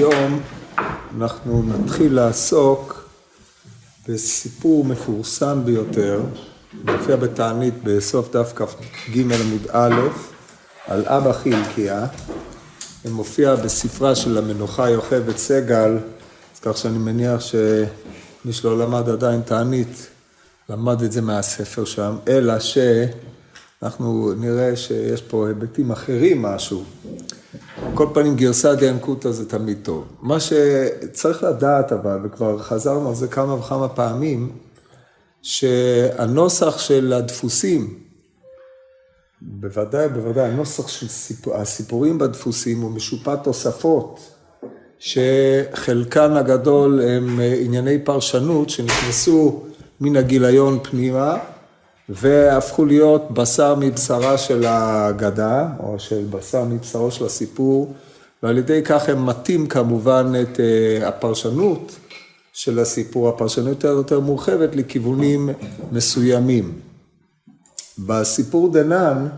היום אנחנו נתחיל לעסוק בסיפור מפורסם ביותר, מופיע בתענית בסוף דף כ"ג עמוד א', על אבא חילקיה, מופיע בספרה של המנוחה יוכבד סגל, אז כך שאני מניח שמי שלא למד עדיין תענית, למד את זה מהספר שם, אלא שאנחנו נראה שיש פה היבטים אחרים משהו. כל פנים גרסא דיאנקותא זה תמיד טוב. מה שצריך לדעת אבל, וכבר חזרנו על זה כמה וכמה פעמים, שהנוסח של הדפוסים, בוודאי, בוודאי, הנוסח של סיפור, הסיפורים בדפוסים הוא משופע תוספות, שחלקן הגדול הם ענייני פרשנות שנכנסו מן הגיליון פנימה, והפכו להיות בשר מבשרה של האגדה, או של בשר מבשרו של הסיפור, ועל ידי כך הם מטים כמובן את אה, הפרשנות של הסיפור, הפרשנות יותר יותר מורחבת לכיוונים מסוימים. בסיפור דנן,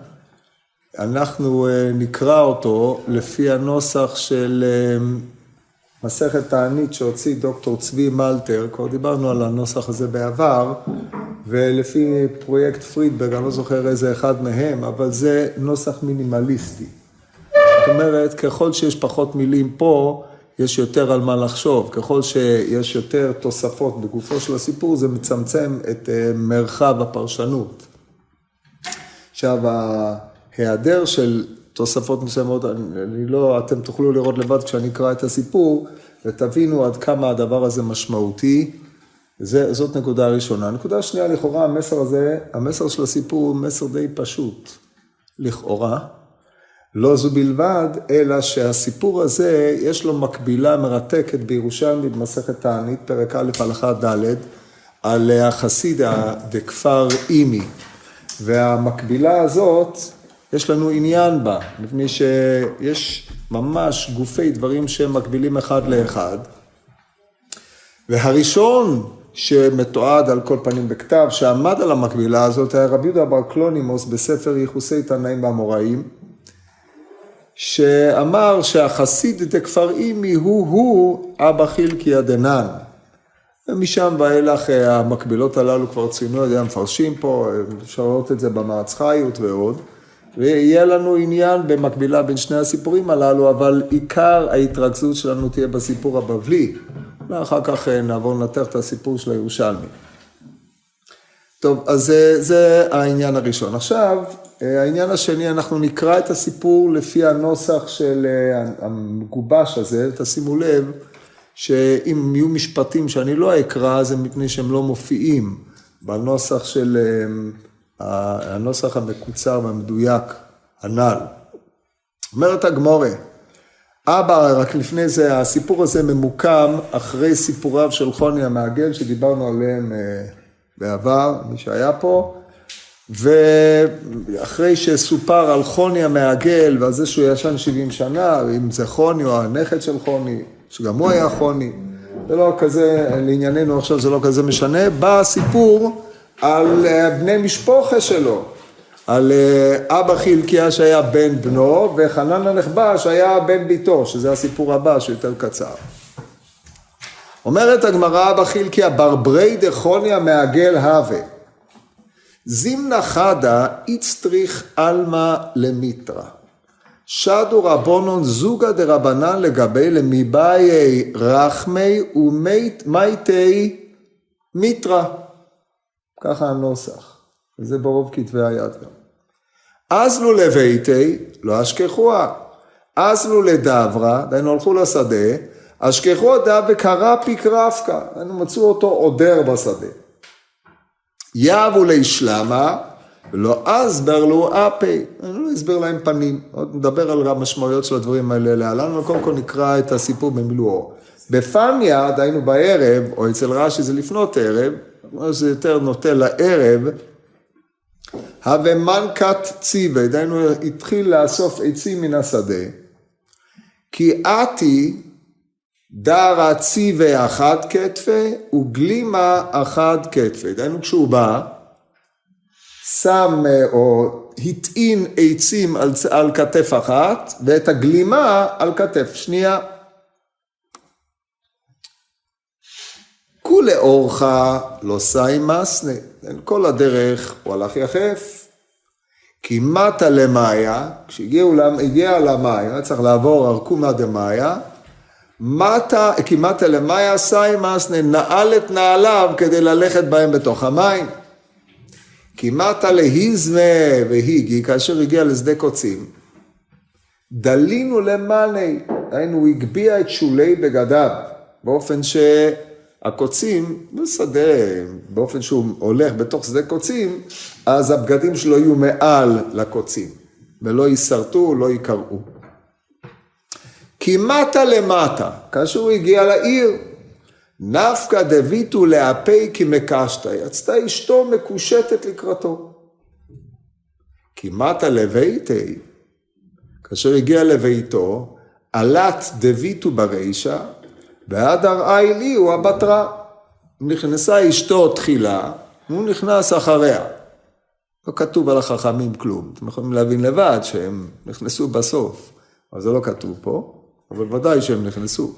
אנחנו אה, נקרא אותו לפי הנוסח של אה, מסכת תענית שהוציא דוקטור צבי מלטר, כבר דיברנו על הנוסח הזה בעבר, ולפי פרויקט פרידברג, אני לא זוכר איזה אחד מהם, אבל זה נוסח מינימליסטי. זאת אומרת, ככל שיש פחות מילים פה, יש יותר על מה לחשוב. ככל שיש יותר תוספות בגופו של הסיפור, זה מצמצם את אה, מרחב הפרשנות. עכשיו, ההיעדר של תוספות מסוימות, אני לא, אתם תוכלו לראות לבד כשאני אקרא את הסיפור, ותבינו עד כמה הדבר הזה משמעותי. זה, זאת נקודה ראשונה. נקודה שנייה, לכאורה המסר הזה, המסר של הסיפור הוא מסר די פשוט, לכאורה. לא זו בלבד, אלא שהסיפור הזה, יש לו מקבילה מרתקת בירושלמי במסכת תענית, פרק א', הלכה ד', על החסיד דכפר אימי. והמקבילה הזאת, יש לנו עניין בה, מפני שיש ממש גופי דברים שהם מקבילים אחד לאחד. והראשון שמתועד על כל פנים בכתב, שעמד על המקבילה הזאת, היה רבי יהודה בר קלונימוס בספר ייחוסי תנאים והאמוראים, שאמר שהחסיד דכפר אימי הוא-הוא אבא חילקי דנן. ומשם ואילך אה, המקבילות הללו כבר ציינו על ידי המפרשים פה, אפשר לראות את זה במעץ חיות ועוד. ויהיה לנו עניין במקבילה בין שני הסיפורים הללו, אבל עיקר ההתרכזות שלנו תהיה בסיפור הבבלי. ואחר כך אה, נעבור לנתח את הסיפור של הירושלמי. טוב, אז זה, זה העניין הראשון. עכשיו, אה, העניין השני, אנחנו נקרא את הסיפור לפי הנוסח של אה, המגובש הזה, תשימו לב שאם יהיו משפטים שאני לא אקרא, זה מפני שהם לא מופיעים בנוסח של, הנוסח המקוצר והמדויק הנ"ל. אומרת הגמורה, אבא, רק לפני זה, הסיפור הזה ממוקם אחרי סיפוריו של חוני המעגל, שדיברנו עליהם אה, בעבר, מי שהיה פה, ואחרי שסופר על חוני המעגל ועל זה שהוא ישן 70 שנה, אם זה חוני או הנכד של חוני, שגם הוא היה חוני, זה לא כזה, לענייננו עכשיו זה לא כזה משנה, בא הסיפור על אה, בני משפחה שלו. על אה, אבא חילקיה שהיה בן בנו, וחנן הנכבש היה בן ביתו, שזה הסיפור הבא שיותר קצר. אומרת הגמרא אבא חילקיה ברברי דכוניה מעגל הווה. זימנה חדה איצטריך עלמא למיטרא. שדו רבונון זוגה דרבנן לגבי למיבאי רחמי ומייטי מיטרא. ככה הנוסח. וזה ברוב כתבי היד גם. אזלו לביתי, לא אשכחוה. אזלו לדברה, דהיינו הלכו לשדה, אשכחו דא וקרא פיק רפקא, דהיינו מצאו אותו עודר בשדה. יבו לישלמה, ולא אסבר לו אפי, אני לא אסביר להם פנים, עוד נדבר על המשמעויות של הדברים האלה להלן, אבל קודם כל נקרא את הסיפור במילואו. בפניה, דהיינו בערב, או אצל רש"י זה לפנות ערב, זה יותר נוטה לערב, הווה מנקת ציווה, דהיינו התחיל לאסוף עצים מן השדה, כי עתי דרא ציווה אחת כתפי וגלימה אחת כתפי, דהיינו כשהוא בא, שם או הטעין עצים על, על כתף אחת ואת הגלימה על כתף שנייה. ולאורך לא סי מסנה. כל הדרך הוא הלך יחף. כי מטה למאיה, כשהגיע למים, היה צריך לעבור ארכומה דמאיה, מטה, כי מטה למאיה סי מסנה, נעל את נעליו כדי ללכת בהם בתוך המים. כי מטה להיזמה והיגי, כאשר הגיע לשדה קוצים, דלינו למאלי, היינו, הוא הגביה את שולי בגדיו, באופן שהקוצים בשדה, באופן שהוא הולך בתוך שדה קוצים, אז הבגדים שלו יהיו מעל לקוצים, ולא יישרטו, לא יקרעו. כי מטה למטה, כאשר הוא הגיע לעיר, נפקא דביתו להפי כי מקשתה, יצתה אשתו מקושטת לקראתו. כי מטה לביתי, כאשר הגיע לביתו, עלת דביתו ברישה, והדר איילי הוא הבטרה. נכנסה אשתו תחילה, הוא נכנס אחריה. לא כתוב על החכמים כלום, אתם יכולים להבין לבד שהם נכנסו בסוף, אבל זה לא כתוב פה, אבל ודאי שהם נכנסו.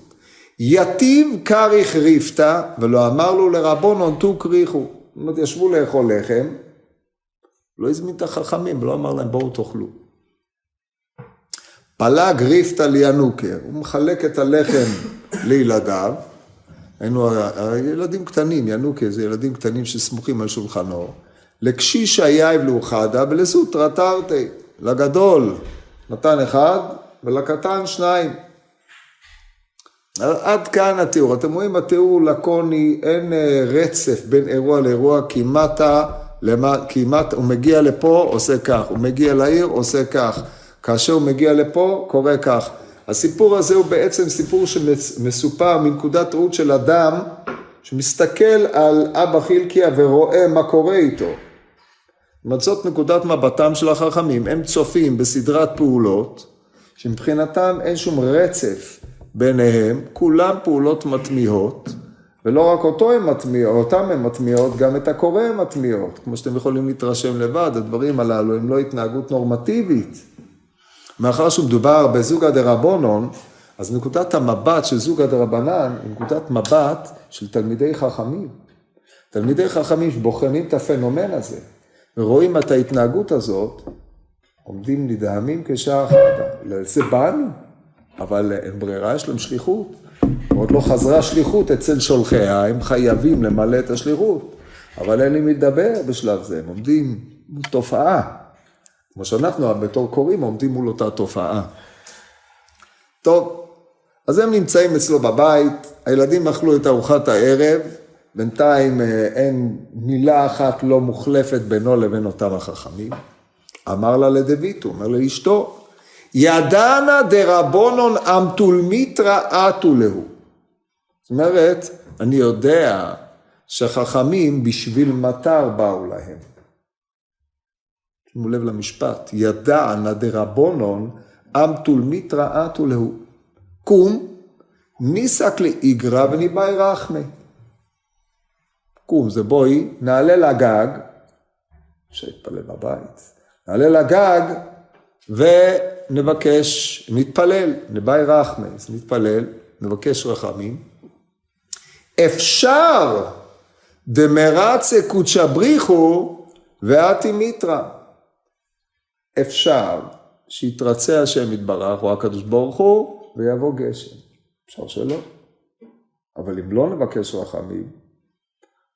יתיב כריך ריפתא, ולא אמר לו לרבונון תו כריכו. זאת אומרת, ישבו לאכול לחם, לא הזמין את החכמים, ולא אמר להם בואו תאכלו. פלג ריפתא לינוקר, הוא מחלק את הלחם לילדיו, היינו ילדים קטנים, ינוקר זה ילדים קטנים שסמוכים על שולחנו, לקשיש היייב לאוחדה ולסוטרא תרתי, לגדול נתן אחד ולקטן שניים. עד כאן התיאור. אתם רואים, התיאור לקוני, אין אה, רצף בין אירוע לאירוע, כי מטה, הוא מגיע לפה, עושה כך, הוא מגיע לעיר, עושה כך. כאשר הוא מגיע לפה, קורה כך. הסיפור הזה הוא בעצם סיפור שמסופר מנקודת ראות של אדם שמסתכל על אבא חילקיה ורואה מה קורה איתו. זאת נקודת מבטם של החכמים, הם צופים בסדרת פעולות שמבחינתם אין שום רצף ביניהם, כולם פעולות מטמיעות, ולא רק אותו הם מטמיעות, אותם הם מטמיעות, גם את הקורא הם מטמיעות. כמו שאתם יכולים להתרשם לבד, הדברים הללו הם לא התנהגות נורמטיבית. מאחר שמדובר בזוגא דרבונון, אז נקודת המבט של זוגא דרבנן היא נקודת מבט של תלמידי חכמים. תלמידי חכמים שבוחנים את הפנומן הזה ורואים את ההתנהגות הזאת, עומדים נדהמים כשעה אחת. לזה באנו. אבל אין ברירה, יש להם שליחות. עוד לא חזרה שליחות אצל שולחיה, הם חייבים למלא את השליחות. אבל אין לי מי לדבר בשלב זה, הם עומדים תופעה. כמו שאנחנו בתור קוראים עומדים מול אותה תופעה. טוב, אז הם נמצאים אצלו בבית, הילדים אכלו את ארוחת הערב, בינתיים אה, אין מילה אחת לא מוחלפת בינו לבין אותם החכמים. אמר לה לדויטו, אומר לאשתו, ידענה דרבונון אמתולמיתרא אתו להו. זאת אומרת, אני יודע שחכמים בשביל מטר באו להם. שימו לב למשפט, ידענה דרבונון אמתולמיתרא אתו להו. קום, ניסק לאיגרא וניבאי רחמי. קום זה בואי, נעלה לגג, אפשר להתפלל בבית, נעלה לגג ונבקש, נתפלל, נבאי רחמס, נתפלל, נבקש רחמים. אפשר דמרצה קודשא בריחו ואתי מיתרא. אפשר שיתרצה השם יתברך, או הקדוש ברוך הוא, ויבוא גשם. אפשר שלא. אבל אם לא נבקש רחמים,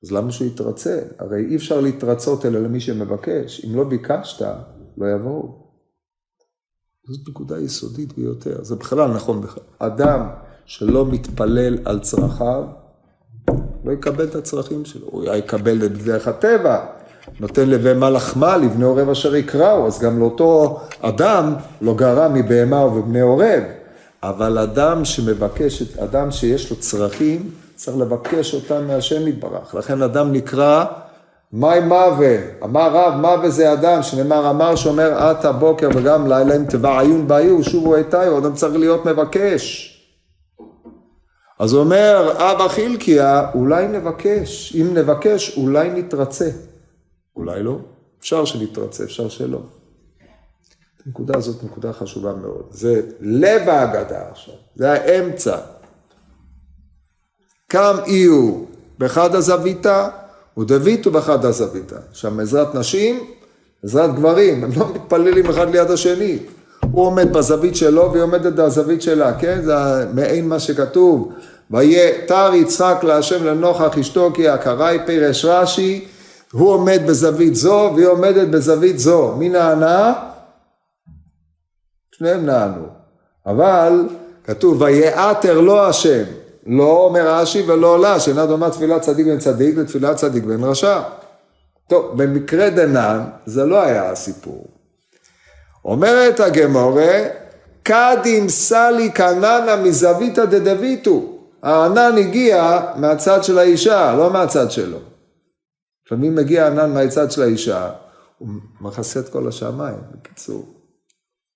אז למה שהוא יתרצה? הרי אי אפשר להתרצות אלא למי שמבקש. אם לא ביקשת, לא יבואו. זאת נקודה יסודית ביותר, זה בכלל נכון בכלל. אדם שלא מתפלל על צרכיו, לא יקבל את הצרכים שלו, הוא יקבל את דרך הטבע, נותן לבהמה לחמה, לבני עורב אשר יקראו, אז גם לאותו אדם לא גרע מבהמה ובבני עורב, אבל אדם שמבקש, אדם שיש לו צרכים, צריך לבקש אותם מהשם יתברך, לכן אדם נקרא מאי מווה, אמר רב, מווה זה אדם, שנאמר אמר שומר עת הבוקר וגם לילה אם תבע עיון בעיון, שובו איתיו, אדם צריך להיות מבקש. אז הוא אומר, אבא חילקיה, אולי נבקש, אם נבקש, אולי נתרצה. אולי לא, אפשר שנתרצה, אפשר שלא. הנקודה הזאת נקודה חשובה מאוד. זה לב ההגדה עכשיו, זה האמצע. קם אי הוא באחד הזוויתה, ודביתו באחד הזוויתה. שם עזרת נשים, עזרת גברים, הם לא מתפללים אחד ליד השני. הוא עומד בזווית שלו והיא עומדת בזווית שלה, כן? זה מעין מה שכתוב. ויתר יצחק להשם לנוכח אשתו כי הקראי פירש רש"י, הוא עומד בזווית זו והיא עומדת בזווית זו. מי נענה? שניהם נענו. אבל כתוב ויעתר לו השם, לא אומר רש"י ולא עולה, שאינה דומה תפילת צדיק בן צדיק לתפילת צדיק בן רשע. טוב, במקרה דנן זה לא היה הסיפור. אומרת הגמורה, קדים סלי קננה מזוויתא דדביתו. הענן הגיע מהצד של האישה, לא מהצד שלו. לפעמים מגיע ענן מהצד של האישה, הוא מכסה את כל השמיים, בקיצור.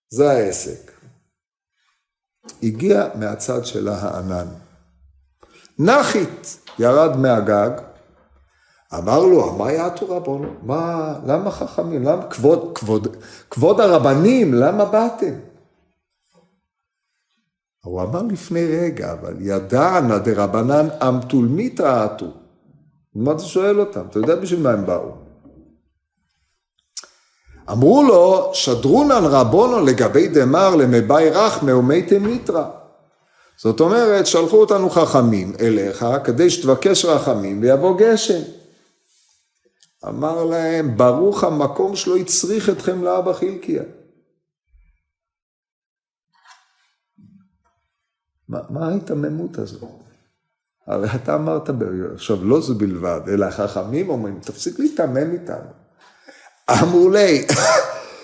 זה העסק. הגיע מהצד של הענן. נחית ירד מהגג, אמר לו, מה יעתו רבונו? מה, למה חכמים? למה כבוד, כבוד, כבוד הרבנים, למה באתם? הוא אמר לפני רגע, אבל ידענה דרבנן אמתולמית רעתו. מה אתה שואל אותם? אתה יודע בשביל מה הם באו. אמרו לו, שדרונן רבונו לגבי דמר למבאי רחמא ומי מיתרא. זאת אומרת, שלחו אותנו חכמים אליך כדי שתבקש רחמים ויבוא גשם. אמר להם, ברוך המקום שלא הצריך אתכם לאבא חילקיה. מה, מה ההיתממות הזאת? הרי אתה אמרת, עכשיו לא זו בלבד, אלא החכמים אומרים, תפסיק להיתמם איתנו. אמרו לי,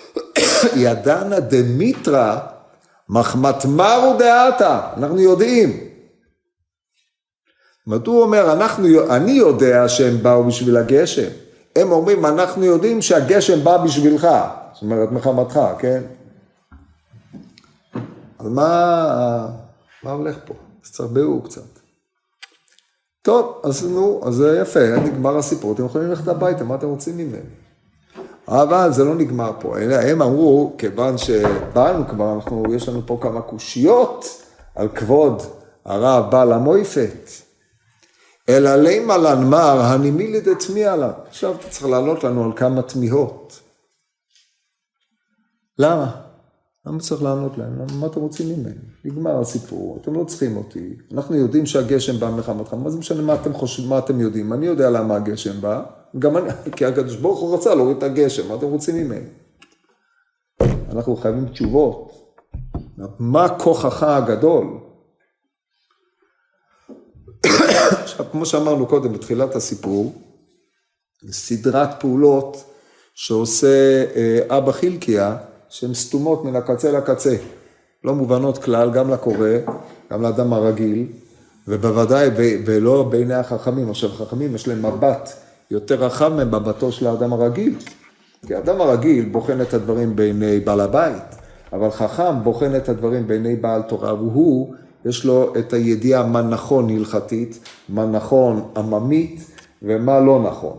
ידענה דמיטרא מחמת מרו דעתה, אנחנו יודעים. זאת הוא אומר, אנחנו, אני יודע שהם באו בשביל הגשם. הם אומרים, אנחנו יודעים שהגשם בא בשבילך. זאת אומרת, מחמתך, כן? אז מה, מה הולך פה? אז תרבעו קצת. טוב, אז נו, אז זה יפה, נגמר הסיפור, אתם יכולים ללכת הביתה, מה אתם רוצים ממני? אבל זה לא נגמר פה, הם אמרו, כיוון שבאנו כבר, אנחנו, יש לנו פה כמה קושיות על כבוד הרב בעל המויפת. אלא לימה לנמר הנימילי דתמיע לה. עכשיו אתה צריך לענות לנו על כמה תמיהות. למה? למה צריך לענות להם? מה אתם רוצים ממני? נגמר הסיפור, אתם לא צריכים אותי. אנחנו יודעים שהגשם בא מחמתך, מה זה משנה מה אתם חושבים, מה אתם יודעים? אני יודע למה הגשם בא, גם אני, כי הקדוש ברוך הוא רצה להוריד את הגשם, מה אתם רוצים ממני? אנחנו חייבים תשובות. מה כוחך הגדול? עכשיו, כמו שאמרנו קודם בתחילת הסיפור, סדרת פעולות שעושה אה, אבא חילקיה, שהן סתומות מן הקצה לקצה, לא מובנות כלל, גם לקורא, גם לאדם הרגיל, ובוודאי ולא בעיני החכמים. עכשיו, חכמים יש להם מבט יותר רחב ממבטו של האדם הרגיל. כי האדם הרגיל בוחן את הדברים בעיני בעל הבית, אבל חכם בוחן את הדברים בעיני בעל תורה, והוא, יש לו את הידיעה מה נכון הלכתית, מה נכון עממית ומה לא נכון.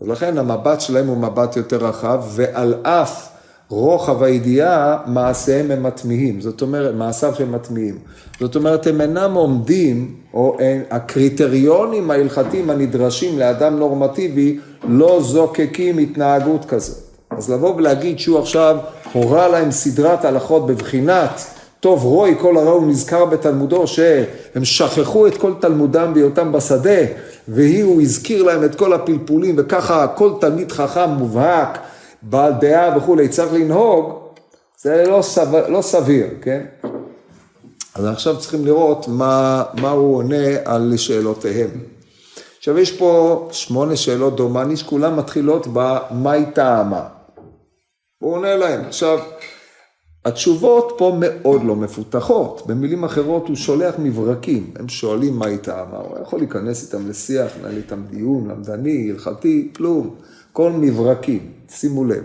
אז לכן המבט שלהם הוא מבט יותר רחב, ועל אף רוחב הידיעה, מעשיהם הם מטמיעים, זאת אומרת, מעשיו הם מטמיעים. זאת אומרת, הם אינם עומדים, או אין, הקריטריונים ההלכתיים הנדרשים לאדם נורמטיבי לא זוקקים התנהגות כזאת. אז לבוא ולהגיד שהוא עכשיו הורה להם סדרת הלכות בבחינת טוב רוי כל הרע הוא נזכר בתלמודו שהם שכחו את כל תלמודם בהיותם בשדה והיא הוא הזכיר להם את כל הפלפולים וככה כל תלמיד חכם מובהק בעל דעה וכולי צריך לנהוג, זה לא, סביר, לא סביר, כן? אז עכשיו צריכים לראות מה, מה הוא עונה על שאלותיהם. עכשיו יש פה שמונה שאלות דומני שכולן מתחילות ב"מאי טעמה". הוא עונה להם. עכשיו, התשובות פה מאוד לא מפותחות. במילים אחרות הוא שולח מברקים. הם שואלים מהי טעמה. הוא יכול להיכנס איתם לשיח, לנהל איתם דיון, למדני, הלכתי, כלום. כל מברקים. שימו לב.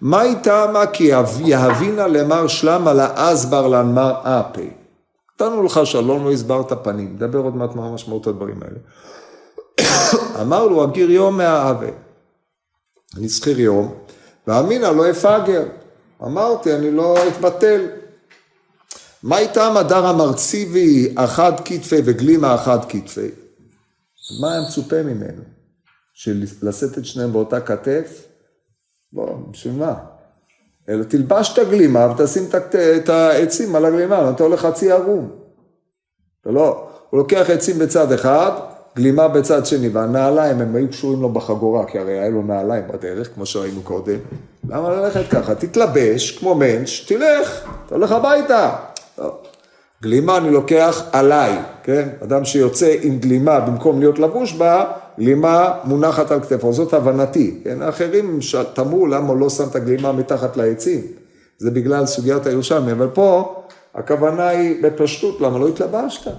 מהי טעמה כי יהבינה למר שלמה לאסבר לנמר אפי. נתנו לך שלום, לא הסברת פנים, נדבר עוד מעט מה משמעות הדברים האלה. אמר לו, אגיר יום מהאווה. אני שכיר יום, ואמינא לא אפגר. אמרתי, אני לא אתבטל. מה איתם הדר המרציבי אחד כתפי וגלימה אחד כתפי? מה היה מצופה ממנו? של לשאת את שניהם באותה כתף? לא, בשביל מה? אלא תלבש את הגלימה ותשים את העצים על הגלימה, אתה הולך חצי ערום. לא, הוא לוקח עצים בצד אחד, גלימה בצד שני, והנעליים הם היו קשורים לו בחגורה, כי הרי היה לו נעליים בדרך, כמו שראינו קודם. למה ללכת ככה? תתלבש כמו מענץ', תלך, אתה הולך הביתה. לא. גלימה אני לוקח עליי, כן? אדם שיוצא עם גלימה במקום להיות לבוש בה, גלימה מונחת על כתפו, זאת הבנתי. כן? האחרים תמרו למה לא שם את הגלימה מתחת לעצים. זה בגלל סוגיית הירושלמי, אבל פה הכוונה היא בפשטות, למה לא התלבשת?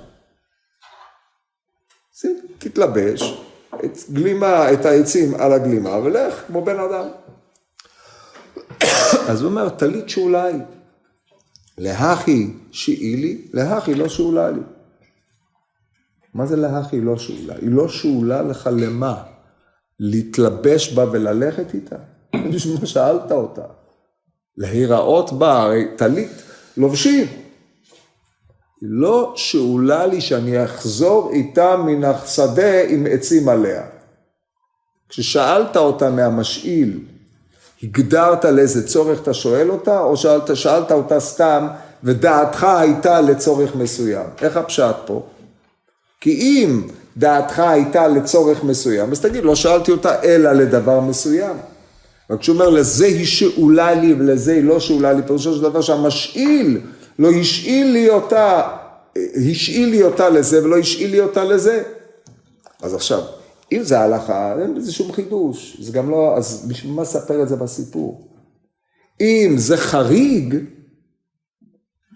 תתלבש, את גלימה, את העצים על הגלימה, ולך כמו בן אדם. אז הוא אומר, טלית שאולי, להכי שאילי, להכי לא שאולה לי. מה זה להכי לא שאולה? היא לא שאולה לך למה? להתלבש בה וללכת איתה? בשביל מה שאלת אותה? להיראות בה, הרי טלית לובשים. היא לא שאולה לי שאני אחזור איתה מן השדה עם עצים עליה. כששאלת אותה מהמשאיל, הגדרת לאיזה צורך אתה שואל אותה, או שאלת, שאלת אותה סתם ודעתך הייתה לצורך מסוים. איך הפשט פה? כי אם דעתך הייתה לצורך מסוים, אז תגיד, לא שאלתי אותה אלא לדבר מסוים. רק כשהוא אומר, לזה היא שאולה לי ולזה היא לא שאולה לי, פירושו של דבר שהמשאיל לא השאיל לי אותה, השאיל לי אותה לזה ולא השאיל לי אותה לזה. אז עכשיו, אם זה הלכה, אין בזה שום חידוש. זה גם לא, אז בשביל מה לספר את זה בסיפור? אם זה חריג,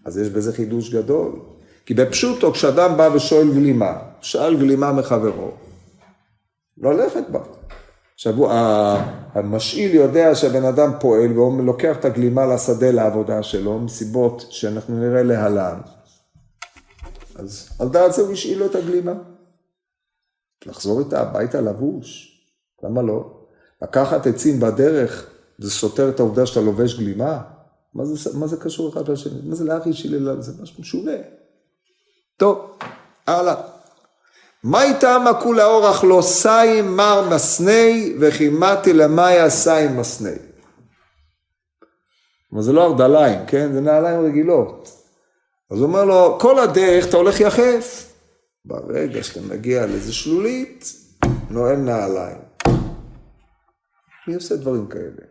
אז יש בזה חידוש גדול. כי בפשוטו, כשאדם בא ושואל גלימה, שאל גלימה מחברו, ללכת בה. עכשיו, המשאיל יודע שהבן אדם פועל והוא לוקח את הגלימה לשדה לעבודה שלו, מסיבות שאנחנו נראה להלן. אז על דעת זה הוא השאיל לו את הגלימה. לחזור איתה הביתה לבוש, למה לא? לקחת עצים בדרך, זה סותר את העובדה שאתה לובש גלימה? מה זה, מה זה קשור אחד לשני? מה זה לאחי שלי? זה משהו משונה. טוב, הלאה. מה איתם כולה אורח לא סיים מר מסני וכימתי למאיה סיים מסני. אבל זה לא ארדליים, כן? זה נעליים רגילות. אז הוא אומר לו, כל הדרך אתה הולך יחף. ברגע שאתה מגיע לאיזה שלולית, נועל נעליים. מי עושה דברים כאלה?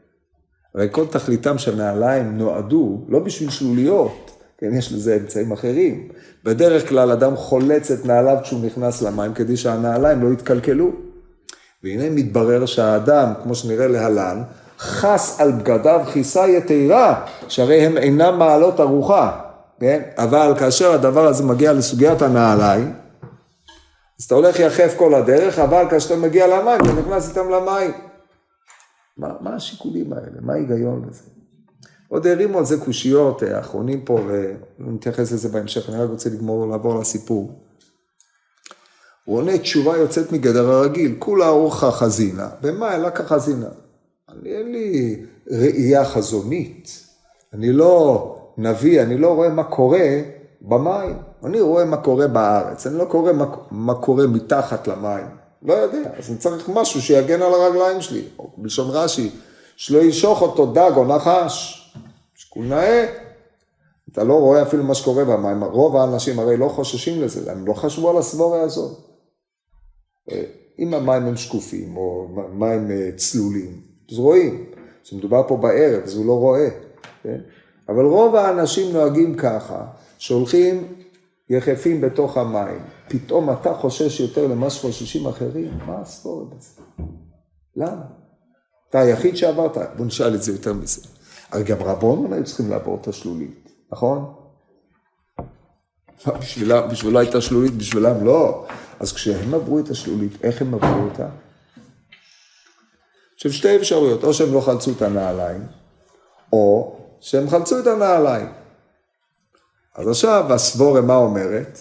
הרי כל תכליתם של נעליים נועדו לא בשביל שלוליות, כן, יש לזה אמצעים אחרים. בדרך כלל אדם חולץ את נעליו כשהוא נכנס למים כדי שהנעליים לא יתקלקלו. והנה מתברר שהאדם, כמו שנראה להלן, חס על בגדיו כיסה יתרה, שהרי הם אינם מעלות ארוחה, כן? אבל כאשר הדבר הזה מגיע לסוגיית הנעליים, אז אתה הולך יחף כל הדרך, אבל כאשר אתה מגיע למים, אתה נכנס איתם למים. מה, מה השיקולים האלה? מה ההיגיון בזה? עוד הרימו על זה קושיות אה, האחרונים פה, ונתייחס לזה בהמשך, אני רק רוצה לגמור, לעבור לסיפור. הוא עונה תשובה יוצאת מגדר הרגיל, כולה ארוחה חזינה. במה לקח חזינה? אני אין לי ראייה חזונית, אני לא נביא, אני לא רואה מה קורה במים, אני רואה מה קורה בארץ, אני לא קורא מה, מה קורה מתחת למים, לא יודע, אז אני צריך משהו שיגן על הרגליים שלי, או בלשון רש"י, שלא ישוך אותו דג או נחש. שיקול נאה. אתה לא רואה אפילו מה שקורה במים, רוב האנשים הרי לא חוששים לזה, הם לא חשבו על הסבוריה הזאת. אה, אם המים הם שקופים או מים אה, צלולים, אז רואים. כשמדובר פה בערב, אז הוא לא רואה. כן? אבל רוב האנשים נוהגים ככה, שהולכים יחפים בתוך המים. פתאום אתה חושש יותר למה שחוששים אחרים? מה הסבורת בזה? למה? אתה היחיד שעברת, בוא נשאל את זה יותר מזה. הרי גם רבון היו צריכים לעבור את השלולית, נכון? בשבילה, הייתה שלולית, בשבילם לא. אז כשהם עברו את השלולית, איך הם עברו אותה? עכשיו שתי אפשרויות, או שהם לא חלצו את הנעליים, או שהם חלצו את הנעליים. אז עכשיו הסבורה מה אומרת?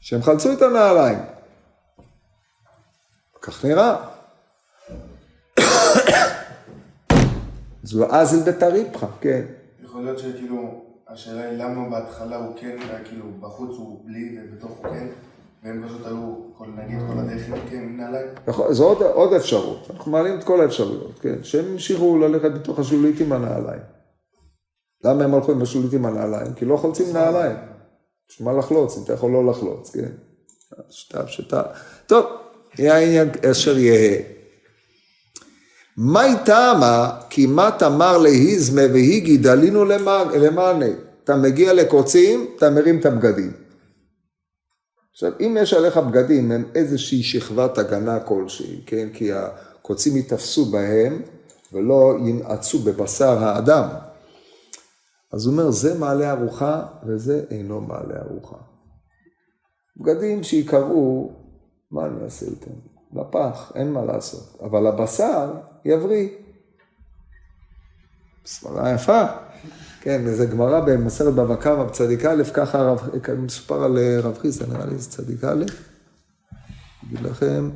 שהם חלצו את הנעליים. כך נראה. זו אזל דתריפחה, כן. יכול להיות שכאילו, השאלה היא למה בהתחלה הוא כן, כאילו בחוץ הוא בלי ובתוך הוא כן, והם פשוט היו נגיד כל הדרך עם נעליים? נכון, זו עוד, עוד אפשרות, אנחנו מעלים את כל האפשרויות, כן, שהם המשיכו ללכת בתוך השולית עם הנעליים. למה הם הלכו עם השולית עם הנעליים? כי לא חולצים נעליים. בשביל מה לחלוץ, אם אתה יכול לא לחלוץ, כן? שיטה פשוטה. טוב, יהיה העניין אשר יהא. מאי טעמה כי מה תמר להיזמה והיגי דלינו למענה. אתה מגיע לקוצים, אתה מרים את הבגדים. עכשיו, אם יש עליך בגדים הם איזושהי שכבת הגנה כלשהי, כן? כי הקוצים ייתפסו בהם ולא ינעצו בבשר האדם. אז הוא אומר, זה מעלה ארוחה וזה אינו מעלה ארוחה. בגדים שיקראו, מה אני אעשה איתם? בפח, אין מה לעשות. אבל הבשר יבריא. סברה יפה. כן, זה גמרא במסרת בבא קמא בצדיק א', ככה הרב, מסופר על אה, רב חיסדא, נראה לי זה צדיק א', אגיד לכם,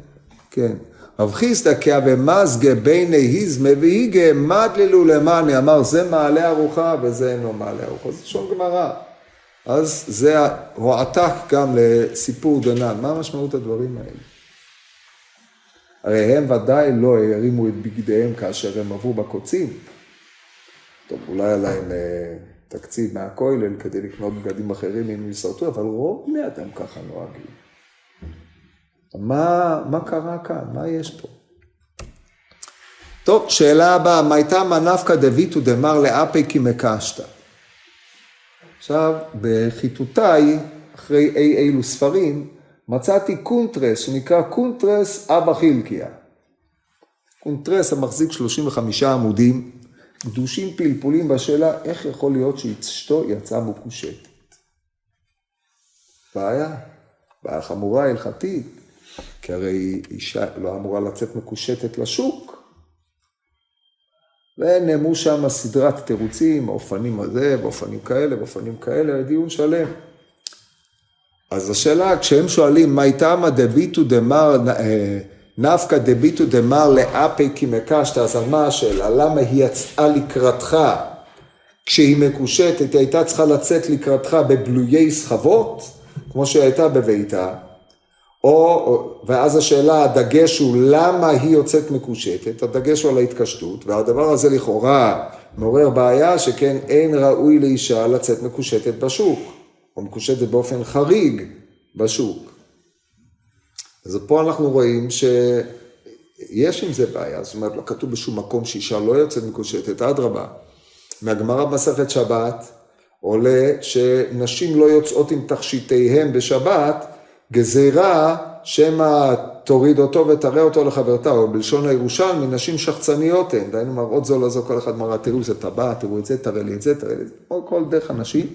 כן. רב חיסדא כאה במזגה ביני היזמה והיגה מדללו למאני, אמר זה מעלה ארוחה וזה אינו מעלה ארוחה, זה שון גמרא. אז זה הועתק גם לסיפור דנן, מה משמעות הדברים האלה? הרי הם ודאי לא הרימו את בגדיהם כאשר הם עברו בקוצים. טוב, אולי היה להם אה, תקציב מהכולל כדי לקנות בגדים אחרים אם יסרטו, אבל רוב בני אדם ככה נוהגים. מה, מה קרה כאן? מה יש פה? טוב, שאלה הבאה, מה הייתה מנפקא דביתו דמר לאפי כי מקשתא? עכשיו, בחיטוטיי, אחרי אי אילו ספרים, מצאתי קונטרס שנקרא קונטרס אבא חילקיה. קונטרס המחזיק 35 עמודים, גדושים פלפולים בשאלה איך יכול להיות שאשתו יצאה מקושטת. בעיה, בעיה חמורה הלכתית, כי הרי אישה לא אמורה לצאת מקושטת לשוק. ונאמרו שם סדרת תירוצים, האופנים הזה, באופנים כאלה, באופנים כאלה, דיון שלם. אז השאלה, כשהם שואלים, מה איתמא דביטו דמר, אה, נפקא דביטו דמר לאפי כי מקשת, אז מה השאלה? למה היא יצאה לקראתך כשהיא מקושטת, היא הייתה צריכה לצאת לקראתך בבלויי סחבות, כמו שהיא הייתה בביתה, או, ואז השאלה, הדגש הוא למה היא יוצאת מקושטת, הדגש הוא על ההתקשטות, והדבר הזה לכאורה מעורר בעיה שכן אין ראוי לאישה לצאת מקושטת בשוק, או מקושטת באופן חריג בשוק. אז פה אנחנו רואים שיש עם זה בעיה, זאת אומרת לא כתוב בשום מקום שאישה לא יוצאת מקושטת, אדרבה. מהגמרא במסכת שבת עולה שנשים לא יוצאות עם תכשיטיהם בשבת, גזירה שמא תוריד אותו ותראה אותו לחברתה, או בלשון הירושלמי, נשים שחצניות הן, דהיינו מראות זו לזו כל אחד מראה, תראו זה טבע, תראו את זה, תראה לי את זה, תראה לי את זה, או כל דרך הנשים.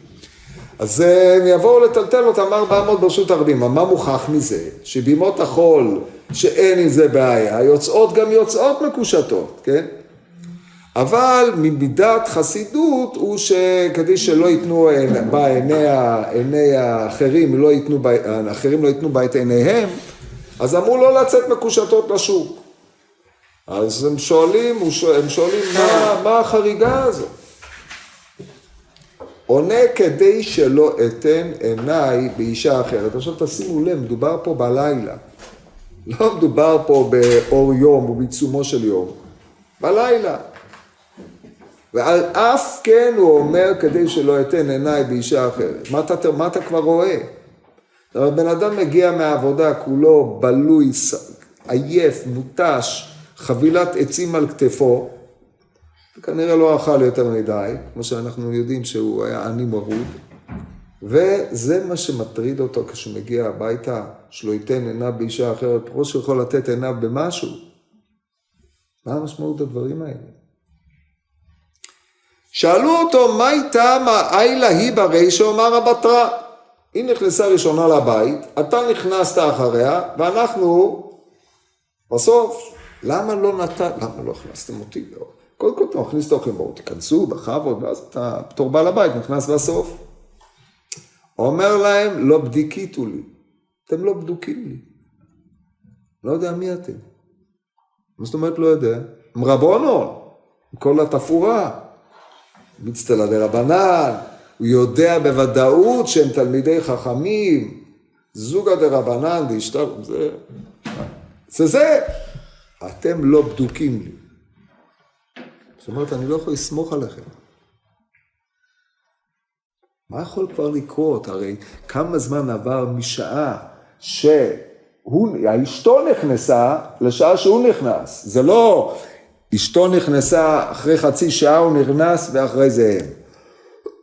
אז הם יבואו לטלטל אותם ארבע אמות ברשות הרבים. מה מוכח מזה? שבימות החול, שאין עם זה בעיה, יוצאות גם יוצאות מקושטות, כן? אבל ממידת חסידות הוא שכדי שלא ייתנו בה עיני, האחרים, לא ייתנו, האחרים לא ייתנו בה עיניהם, אז אמרו לא לצאת מקושטות לשוק. אז הם שואלים, הם שואלים מה, מה החריגה הזאת? עונה כדי שלא אתן עיניי באישה אחרת. עכשיו תשימו לב, מדובר פה בלילה. לא מדובר פה באור יום ובעיצומו של יום. בלילה. ועל אף כן הוא אומר כדי שלא אתן עיניי באישה אחרת. מה אתה, מה אתה כבר רואה? בן אדם מגיע מהעבודה כולו בלוי, עייף, מותש, חבילת עצים על כתפו, כנראה לא אכל יותר מדי, כמו שאנחנו יודעים שהוא היה עני מרוד, וזה מה שמטריד אותו כשהוא מגיע הביתה, שלא ייתן עיניו באישה אחרת, פרוס שהוא יכול לתת עיניו במשהו. מה המשמעות הדברים האלה? שאלו אותו, מה איתה איילה היא ברישא אמר הבתרה? היא נכנסה ראשונה לבית, אתה נכנסת אחריה, ואנחנו בסוף. למה לא נתן, למה לא הכנסתם אותי? קודם כל אתה מכניס את האורחים, בואו תיכנסו בכבוד, ואז אתה בתור בעל הבית נכנס בסוף. אומר להם, לא בדיקיתו לי, אתם לא בדוקים לי. לא יודע מי אתם. מה זאת אומרת לא יודע? רבונו, כל התפאורה. מצטלה דרבנן, הוא יודע בוודאות שהם תלמידי חכמים, זוגא דרבנן דאשתר, זה, זה זה. אתם לא בדוקים לי. זאת אומרת, אני לא יכול לסמוך עליכם. מה יכול כבר לקרות? הרי כמה זמן עבר משעה שאשתו נכנסה לשעה שהוא נכנס. זה לא אשתו נכנסה אחרי חצי שעה הוא נכנס ואחרי זה הם.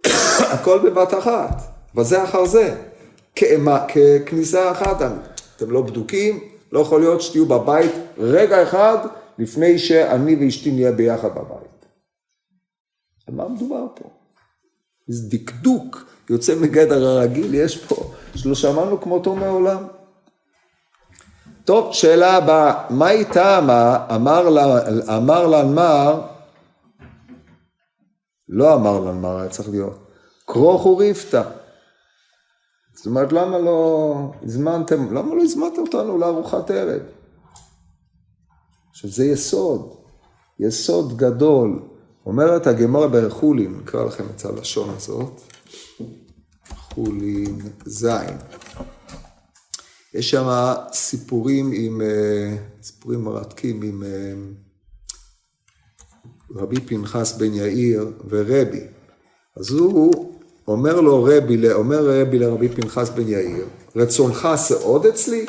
הכל בבת אחת, בזה אחר זה. ככניסה אחת, אתם לא בדוקים, לא יכול להיות שתהיו בבית רגע אחד לפני שאני ואשתי נהיה ביחד בבית. על מה מדובר פה? איזה דקדוק יוצא מגדר הרגיל, יש פה, שלא שמענו כמותו מעולם. טוב, שאלה הבאה, מה איתה אמר, אמר לנמר, לא אמר לנמר, היה צריך להיות, כרוך וריפתא. זאת אומרת, למה לא הזמנתם, למה לא הזמנתם אותנו לארוחת ערב? עכשיו, זה יסוד, יסוד גדול. אומרת הגמרא בחולין, נקרא לכם את הלשון הזאת, חולין זין. יש שם סיפורים עם, אה, סיפורים מרתקים עם אה, רבי פנחס בן יאיר ורבי. אז הוא אומר לו רבי, אומר רבי לרבי פנחס בן יאיר, רצונך סעוד אצלי?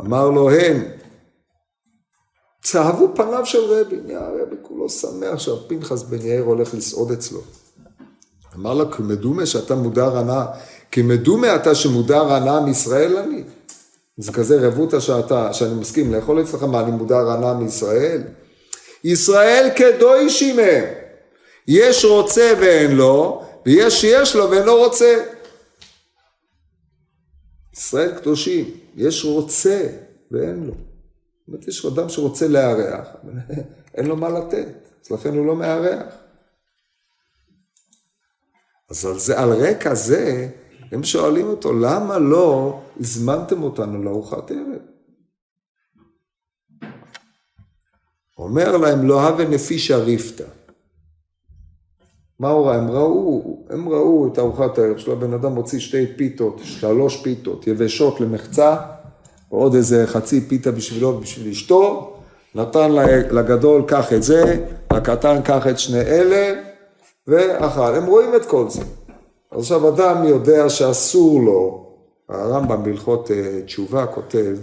אמר לו הן. צהבו פניו של רבי, נהיה רבי כולו שמח שהפנחס בן יאיר הולך לסעוד אצלו. אמר לה, כמדומה שאתה מודר הנאה, כמדומה אתה שמודר הנאה מישראל אני. זה כזה רבותא שאתה, שאני מסכים לאכול אצלך, מה אני מודר הנאה מישראל? ישראל כדוישים הם. יש רוצה ואין לו, ויש שיש לו ואין לו רוצה. ישראל קדושים, יש רוצה ואין לו. זאת אומרת, יש אדם שרוצה לארח, אין לו מה לתת, אז לכן הוא לא מארח. אז על, זה, על רקע זה, הם שואלים אותו, למה לא הזמנתם אותנו לארוחת ערב? אומר להם, לא הווה נפישה ריפתא. מה הוא ראה? הם ראו, הם ראו את ארוחת הערב שלו, הבן אדם מוציא שתי פיתות, שלוש פיתות יבשות למחצה, ועוד איזה חצי פיתה בשבילו ובשביל אשתו, נתן לגדול קח את זה, לקטן קח את שני אלה, ואכל. הם רואים את כל זה. עכשיו אדם יודע שאסור לו, הרמב"ם בהלכות אה, תשובה כותב,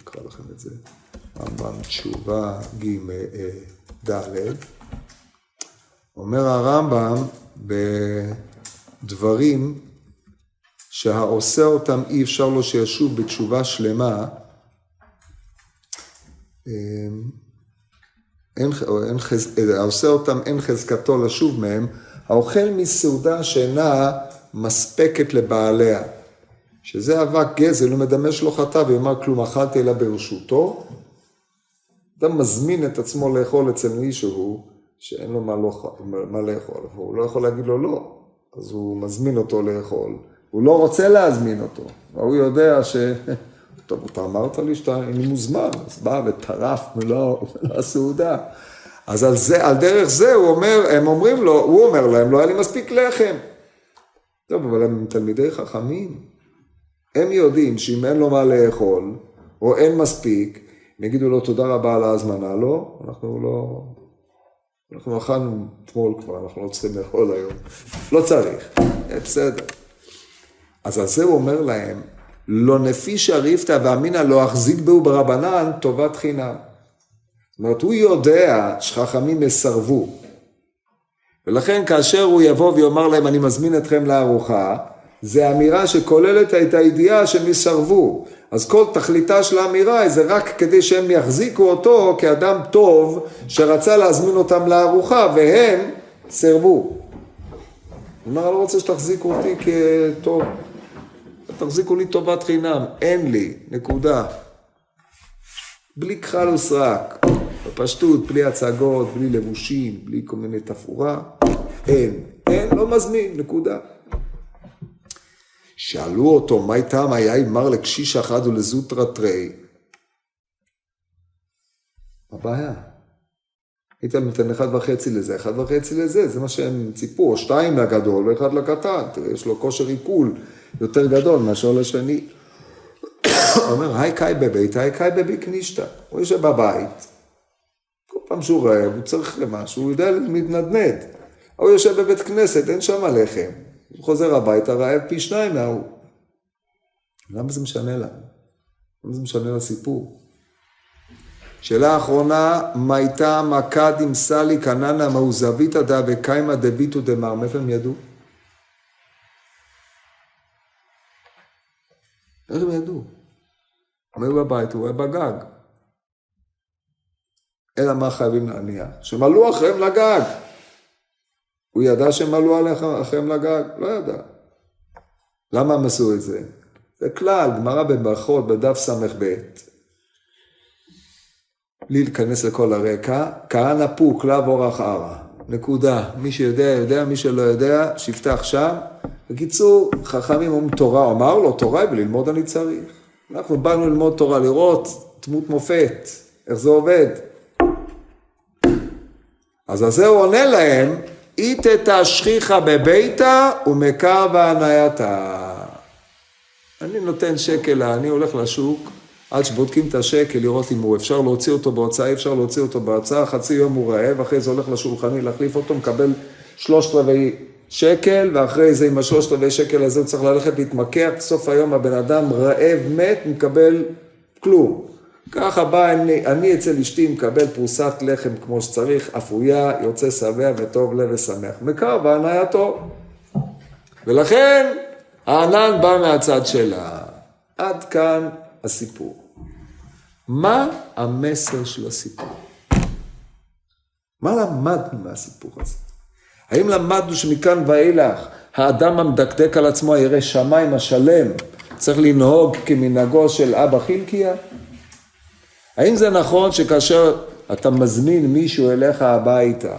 נקרא לכם את זה, רמב"ם תשובה ג' אה, ד', אומר הרמב"ם בדברים שהעושה אותם אי אפשר לו שישוב בתשובה שלמה, אמ, אין, אין חז... העושה אותם אין חזקתו לשוב מהם, האוכל מסעודה שאינה מספקת לבעליה, שזה אבק גזל, הוא מדמה שלא חטא ויאמר כלום אכלתי אלא ברשותו, אדם מזמין את עצמו לאכול אצל מישהו שאין לו מה, לא, מה לאכול, והוא לא יכול להגיד לו לא, אז הוא מזמין אותו לאכול, הוא לא רוצה להזמין אותו, והוא יודע ש... טוב, אתה אמרת לי שאתה מוזמן, אז בא וטרף מלוא הסעודה. אז על, זה, על דרך זה הוא אומר, הם אומרים לו, הוא אומר להם, לא היה לי מספיק לחם. טוב, אבל הם תלמידי חכמים. הם יודעים שאם אין לו מה לאכול, או אין מספיק, הם יגידו לו תודה רבה על ההזמנה, לא, אנחנו לא... אנחנו אכלנו אתמול כבר, אנחנו לא צריכים לאכול היום. לא צריך, בסדר. אז על זה הוא אומר להם, לא נפישא ריפתא ואמינא לא אחזיק בהו ברבנן טובת חינם. זאת אומרת, הוא יודע שחכמים יסרבו. ולכן כאשר הוא יבוא ויאמר להם, אני מזמין אתכם לארוחה, זה אמירה שכוללת את הידיעה שהם יסרבו. אז כל תכליתה של האמירה זה רק כדי שהם יחזיקו אותו כאדם טוב שרצה להזמין אותם לארוחה והם סירבו. הוא אומר, אני לא רוצה שתחזיקו אותי כטוב. תחזיקו לי טובת חינם, אין לי, נקודה. בלי כחל וסרק, בפשטות, בלי הצגות, בלי לבושים, בלי כל מיני תפאורה, אין. אין, לא מזמין, נקודה. שאלו אותו, מה איתם היה מר לקשיש אחד ולזוטרא תרי? הבעיה? היית נותן אחד וחצי לזה, אחד וחצי לזה, זה מה שהם ציפו, או שתיים לגדול ואחד לקטן, יש לו כושר עיכול יותר גדול מאשר לשני. הוא אומר, היי קאי בבית, היי קאי בבי קנישתא. הוא יושב בבית, כל פעם שהוא רעב, הוא צריך למשהו, הוא יודע להתנדנד. הוא יושב בבית כנסת, אין שם לחם. הוא חוזר הביתה, רעב פי שניים מההוא. למה זה משנה לנו? למה זה משנה לסיפור? שאלה אחרונה, מה הייתה מכד עם סלי קננה מאוזביתא דא וקיימא דביטו דמר, מאיפה הם ידעו? איך הם ידעו? הם היו בבית, הוא היה בגג. אלא מה חייבים להניח? שמלאו אחריהם לגג. הוא ידע שהם עלו אחריהם לגג? לא ידע. למה הם עשו את זה? זה כלל, גמרא בברכות, בדף ס"ב. בלי להיכנס לכל הרקע, כהנא פוק, לאו אורח ערא. נקודה. מי שיודע, יודע, מי שלא יודע, שיפתח שם. בקיצור, חכמים אומרים תורה, אמר לו, תורה וללמוד אני צריך. אנחנו באנו ללמוד תורה, לראות דמות מופת, איך זה עובד. אז על זה הוא עונה להם, איתתא שכיחא בביתא ומקרבא הנייתא. אני נותן שקל, אני הולך לשוק, עד שבודקים את השקל, לראות אם הוא אפשר להוציא אותו בהוצאה, אי אפשר להוציא אותו בהוצאה, חצי יום הוא רעב, אחרי זה הולך לשולחני להחליף אותו, מקבל שלושת רבעי שקל, ואחרי זה עם השלושת רבעי שקל הזה הוא צריך ללכת להתמקח, בסוף היום הבן אדם רעב, מת, מקבל כלום. ככה בא אני, אני אצל אשתי מקבל פרוסת לחם כמו שצריך, אפויה, יוצא שבע וטוב לב ושמח. מקר בהנאייתו. ולכן הענן בא מהצד שלה. עד כאן הסיפור. מה המסר של הסיפור? מה למדנו מהסיפור הזה? האם למדנו שמכאן ואילך האדם המדקדק על עצמו הירא שמיים השלם צריך לנהוג כמנהגו של אבא חילקיה? האם זה נכון שכאשר אתה מזמין מישהו אליך הביתה,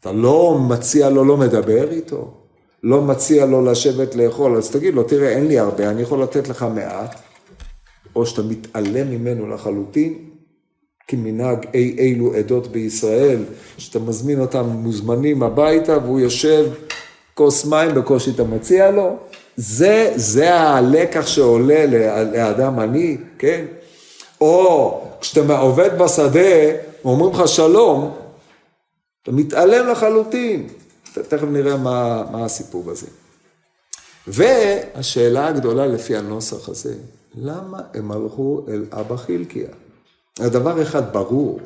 אתה לא מציע לו, לא מדבר איתו, לא מציע לו לשבת לאכול, אז תגיד לו, תראה, אין לי הרבה, אני יכול לתת לך מעט, או שאתה מתעלם ממנו לחלוטין, כמנהג אי אילו עדות בישראל, שאתה מזמין אותם מוזמנים הביתה והוא יושב כוס מים בקושי אתה מציע לו, זה, זה הלקח שעולה לאדם עני, כן? או כשאתה עובד בשדה, ואומרים לך שלום, אתה מתעלם לחלוטין. תכף נראה מה, מה הסיפור בזה. והשאלה הגדולה לפי הנוסח הזה, למה הם הלכו אל אבא חילקיה? הדבר אחד ברור,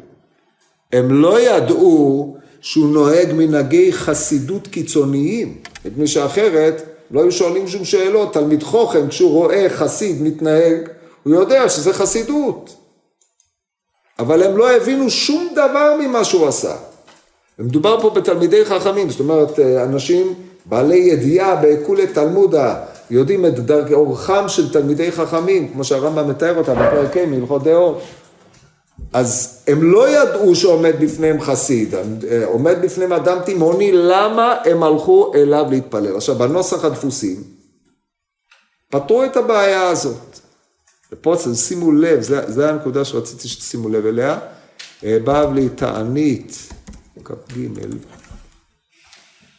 הם לא ידעו שהוא נוהג מנהגי חסידות קיצוניים, מפני שאחרת לא היו שואלים שום שאלות, תלמיד חוכם כשהוא רואה חסיד מתנהג, הוא יודע שזה חסידות. אבל הם לא הבינו שום דבר ממה שהוא עשה. ומדובר פה בתלמידי חכמים, זאת אומרת, אנשים בעלי ידיעה בעיקולי תלמודה, יודעים את דרכי אורחם של תלמידי חכמים, כמו שהרמב"ם מתאר אותם בפרק ה' מהלכות דעות. אז הם לא ידעו שעומד בפניהם חסיד, עומד בפניהם אדם תימהוני, למה הם הלכו אליו להתפלל? עכשיו, בנוסח הדפוסים, פתרו את הבעיה הזאת. ופה שימו לב, זו הנקודה שרציתי שתשימו לב אליה. בבלי תענית, כ"ג,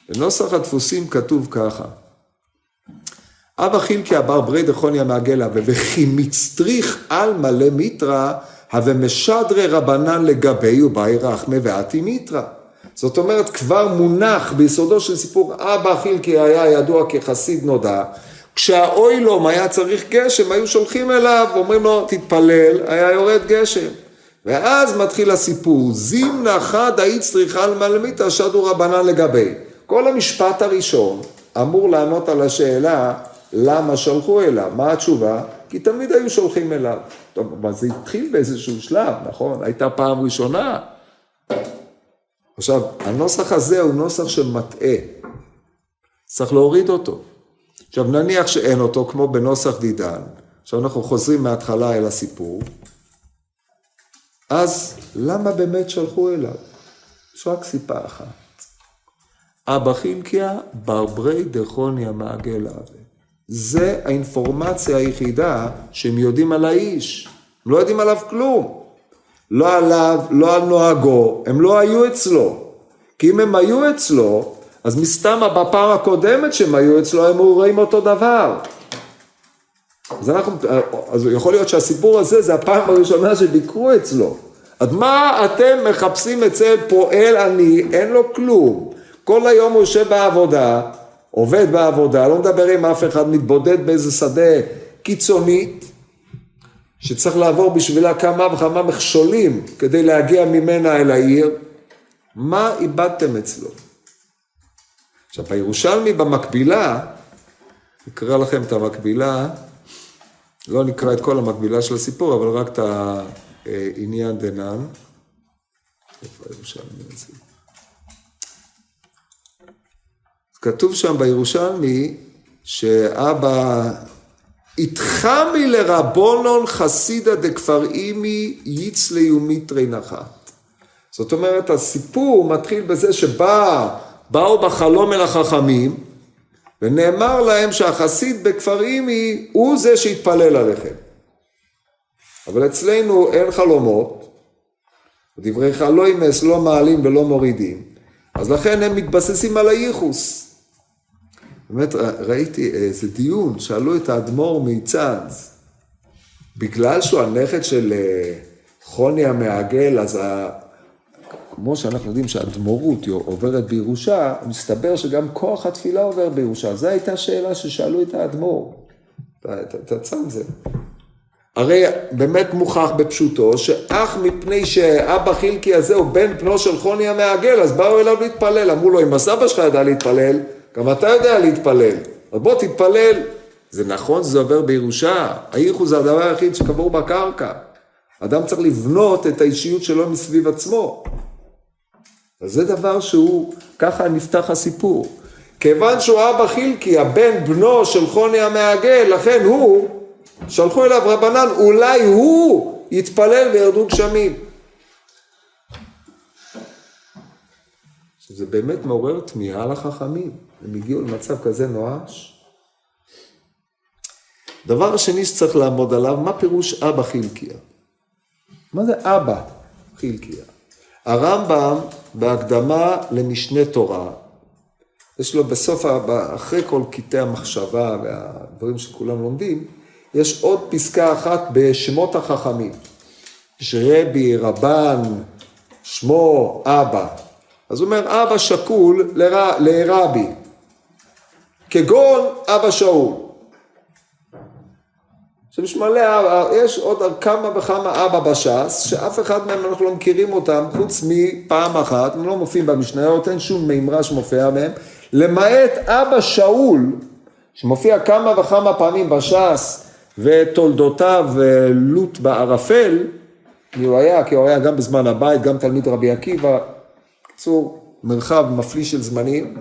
בנוסח הדפוסים כתוב ככה: אבא חילקי אבר ברי דחוניה מעגלה, וכי מצטריך על מלא מיתרא, הווה משדרי רבנן לגבי ובאי רחמי ואתי מיתרא. זאת אומרת, כבר מונח ביסודו של סיפור, אבא חילקי היה ידוע כחסיד נודע, כשהאוילום היה צריך גשם, היו שולחים אליו, אומרים לו, תתפלל, היה יורד גשם. ואז מתחיל הסיפור, זימנה חד היית צריכה על מלמיתא שדו רבנן לגבי. כל המשפט הראשון אמור לענות על השאלה למה שלחו אליו, מה התשובה? כי תמיד היו שולחים אליו. טוב, אבל זה התחיל באיזשהו שלב, נכון? הייתה פעם ראשונה. עכשיו, הנוסח הזה הוא נוסח שמטעה. צריך להוריד אותו. עכשיו נניח שאין אותו כמו בנוסח דידן, עכשיו אנחנו חוזרים מההתחלה אל הסיפור, אז למה באמת שלחו אליו? יש רק סיפה אחת. אבא חילקיה ברברי דכוניה מעגל אבי. זה האינפורמציה היחידה שהם יודעים על האיש, הם לא יודעים עליו כלום. לא עליו, לא על נוהגו, הם לא היו אצלו. כי אם הם היו אצלו, אז מסתם בפעם הקודמת שהם היו אצלו, הם רואים אותו דבר. אז, אנחנו, אז יכול להיות שהסיפור הזה זה הפעם הראשונה שביקרו אצלו. אז מה אתם מחפשים אצל פועל עני, אין לו כלום. כל היום הוא יושב בעבודה, עובד בעבודה, לא מדבר עם אף אחד, מתבודד באיזה שדה קיצונית, שצריך לעבור בשבילה כמה וכמה מכשולים כדי להגיע ממנה אל העיר. מה איבדתם אצלו? עכשיו בירושלמי במקבילה, נקרא לכם את המקבילה, לא נקרא את כל המקבילה של הסיפור, אבל רק את העניין דנן. איפה הירושלמי הזה? כתוב שם בירושלמי שאבא איתחמי לרבונון חסידא דכפר אימי יצלי ומיטרי נחת. זאת אומרת, הסיפור מתחיל בזה שבא, באו בחלום אל החכמים, ונאמר להם שהחסיד בכפר אימי הוא זה שהתפלל עליכם. אבל אצלנו אין חלומות, דברי לא ימס לא מעלים ולא מורידים, אז לכן הם מתבססים על הייחוס. באמת ראיתי איזה דיון, שאלו את האדמו"ר מיצנז, בגלל שהוא הנכד של אה, חוני המעגל, אז ה... כמו שאנחנו יודעים שהאדמו"רות עוברת בירושה, מסתבר שגם כוח התפילה עובר בירושה. זו הייתה שאלה ששאלו את האדמו"ר, את הצנזר. הרי באמת מוכח בפשוטו, שאך מפני שאבא חילקי הזה הוא בן בנו של חוני המעגל, אז באו אליו להתפלל. אמרו לו, אם הסבא שלך ידע להתפלל, גם אתה יודע להתפלל. אז בוא תתפלל. זה נכון שזה עובר בירושה, הייחוס זה הדבר היחיד שקבור בקרקע. אדם צריך לבנות את האישיות שלו מסביב עצמו. אז זה דבר שהוא, ככה נפתח הסיפור. כיוון שהוא אבא חילקי, הבן בנו של חוני המעגל, לכן הוא, שלחו אליו רבנן, אולי הוא יתפלל וירדו גשמים. זה באמת מעורר תמיהה לחכמים. הם הגיעו למצב כזה נואש. דבר השני שצריך לעמוד עליו, מה פירוש אבא חילקיה? מה זה אבא חילקיה? הרמב"ם בהקדמה למשנה תורה, יש לו בסוף, אחרי כל קטעי המחשבה והדברים שכולם לומדים, יש עוד פסקה אחת בשמות החכמים. יש רבי, רבן, שמו, אבא. אז הוא אומר, אבא שקול לר... לרבי. כגון אבא שאול. עכשיו יש מלא, יש עוד כמה וכמה אבא בש"ס, שאף אחד מהם אנחנו לא מכירים אותם, חוץ מפעם אחת, הם לא מופיעים במשניות, אין שום מימרה שמופיעה מהם, למעט אבא שאול, שמופיע כמה וכמה פעמים בש"ס, ותולדותיו לוט בערפל, מי הוא היה? כי הוא היה גם בזמן הבית, גם תלמיד רבי עקיבא, בקיצור, מרחב מפליא של זמנים.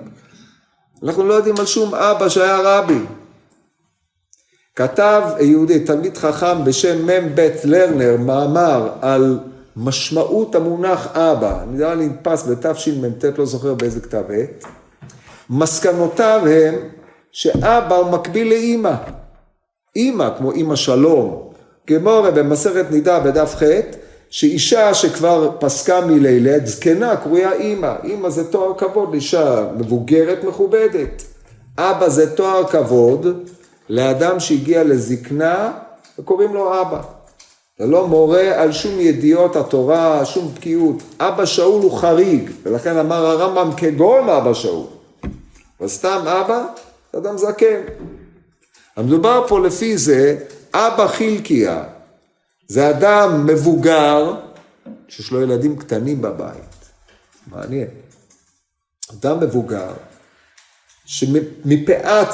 אנחנו לא יודעים על שום אבא שהיה רבי. כתב יהודי, תלמיד חכם בשם מ"ב לרנר, מאמר על משמעות המונח אבא, נראה לי נדפס בתשמ"ט, לא זוכר באיזה כתב עת. מסקנותיו הם שאבא הוא מקביל לאימא. אימא, כמו אימא שלום. כמו במסכת נידה בדף ח', שאישה שכבר פסקה מלילד, זקנה, קרויה אימא. אימא זה תואר כבוד לאישה מבוגרת מכובדת. אבא זה תואר כבוד לאדם שהגיע לזקנה וקוראים לו אבא. זה לא מורה על שום ידיעות התורה, שום בקיאות. אבא שאול הוא חריג, ולכן אמר הרמב"ם כגון אבא שאול. וסתם אבא, אדם זקן. המדובר פה לפי זה, אבא חילקיה, זה אדם מבוגר שיש לו ילדים קטנים בבית. מעניין. אדם מבוגר שמפאת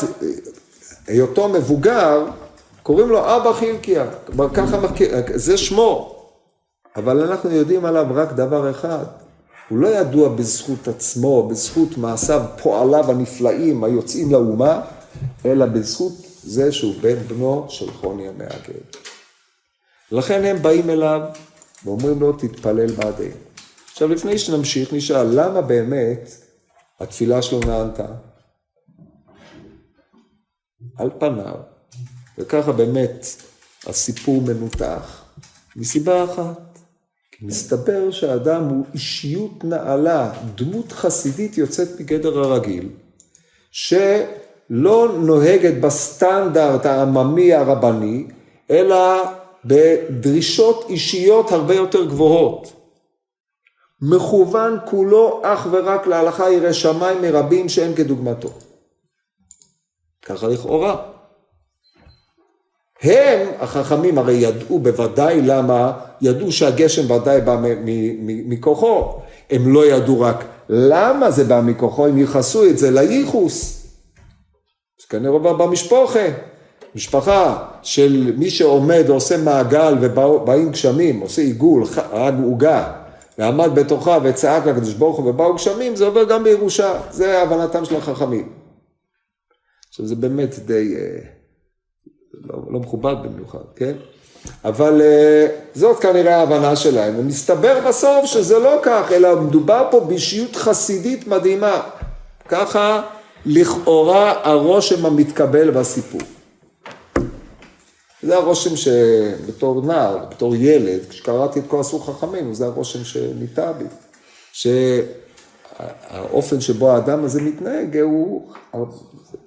היותו מבוגר קוראים לו אבא חילקיה, ככה מכיר, זה שמו. אבל אנחנו יודעים עליו רק דבר אחד, הוא לא ידוע בזכות עצמו, בזכות מעשיו, פועליו הנפלאים היוצאים לאומה, אלא בזכות זה שהוא בן בנו של חוני המעגל. לכן הם באים אליו ואומרים לו, תתפלל בעדינו. עכשיו, לפני שנמשיך, נשאל, למה באמת התפילה שלו נענתה? על פניו, וככה באמת הסיפור מנותח, מסיבה אחת, כי מסתבר שהאדם הוא אישיות נעלה, דמות חסידית יוצאת מגדר הרגיל, שלא נוהגת בסטנדרט העממי הרבני, אלא בדרישות אישיות הרבה יותר גבוהות. מכוון כולו אך ורק להלכה ירא שמיים מרבים שאין כדוגמתו. ככה לכאורה. הם, החכמים, הרי ידעו בוודאי למה, ידעו שהגשם ודאי בא מכוחו. הם לא ידעו רק למה זה בא מכוחו, הם ייחסו את זה לייחוס. זה כנראה בא במשפחה. משפחה של מי שעומד ועושה מעגל ובאים גשמים, עושה עיגול, הרג עוגה, ועמד בתוכה וצעק לקדוש ברוך הוא ובאו גשמים, זה עובר גם בירושה, זה הבנתם של החכמים. עכשיו זה באמת די אה, לא, לא מכובד במיוחד, כן? אבל אה, זאת כנראה ההבנה שלהם, ומסתבר בסוף שזה לא כך, אלא מדובר פה באישיות חסידית מדהימה. ככה לכאורה הרושם המתקבל בסיפור. זה הרושם שבתור נער, בתור ילד, כשקראתי את כל הסור חכמים, זה הרושם שניטע בי. שהאופן שבו האדם הזה מתנהג הוא,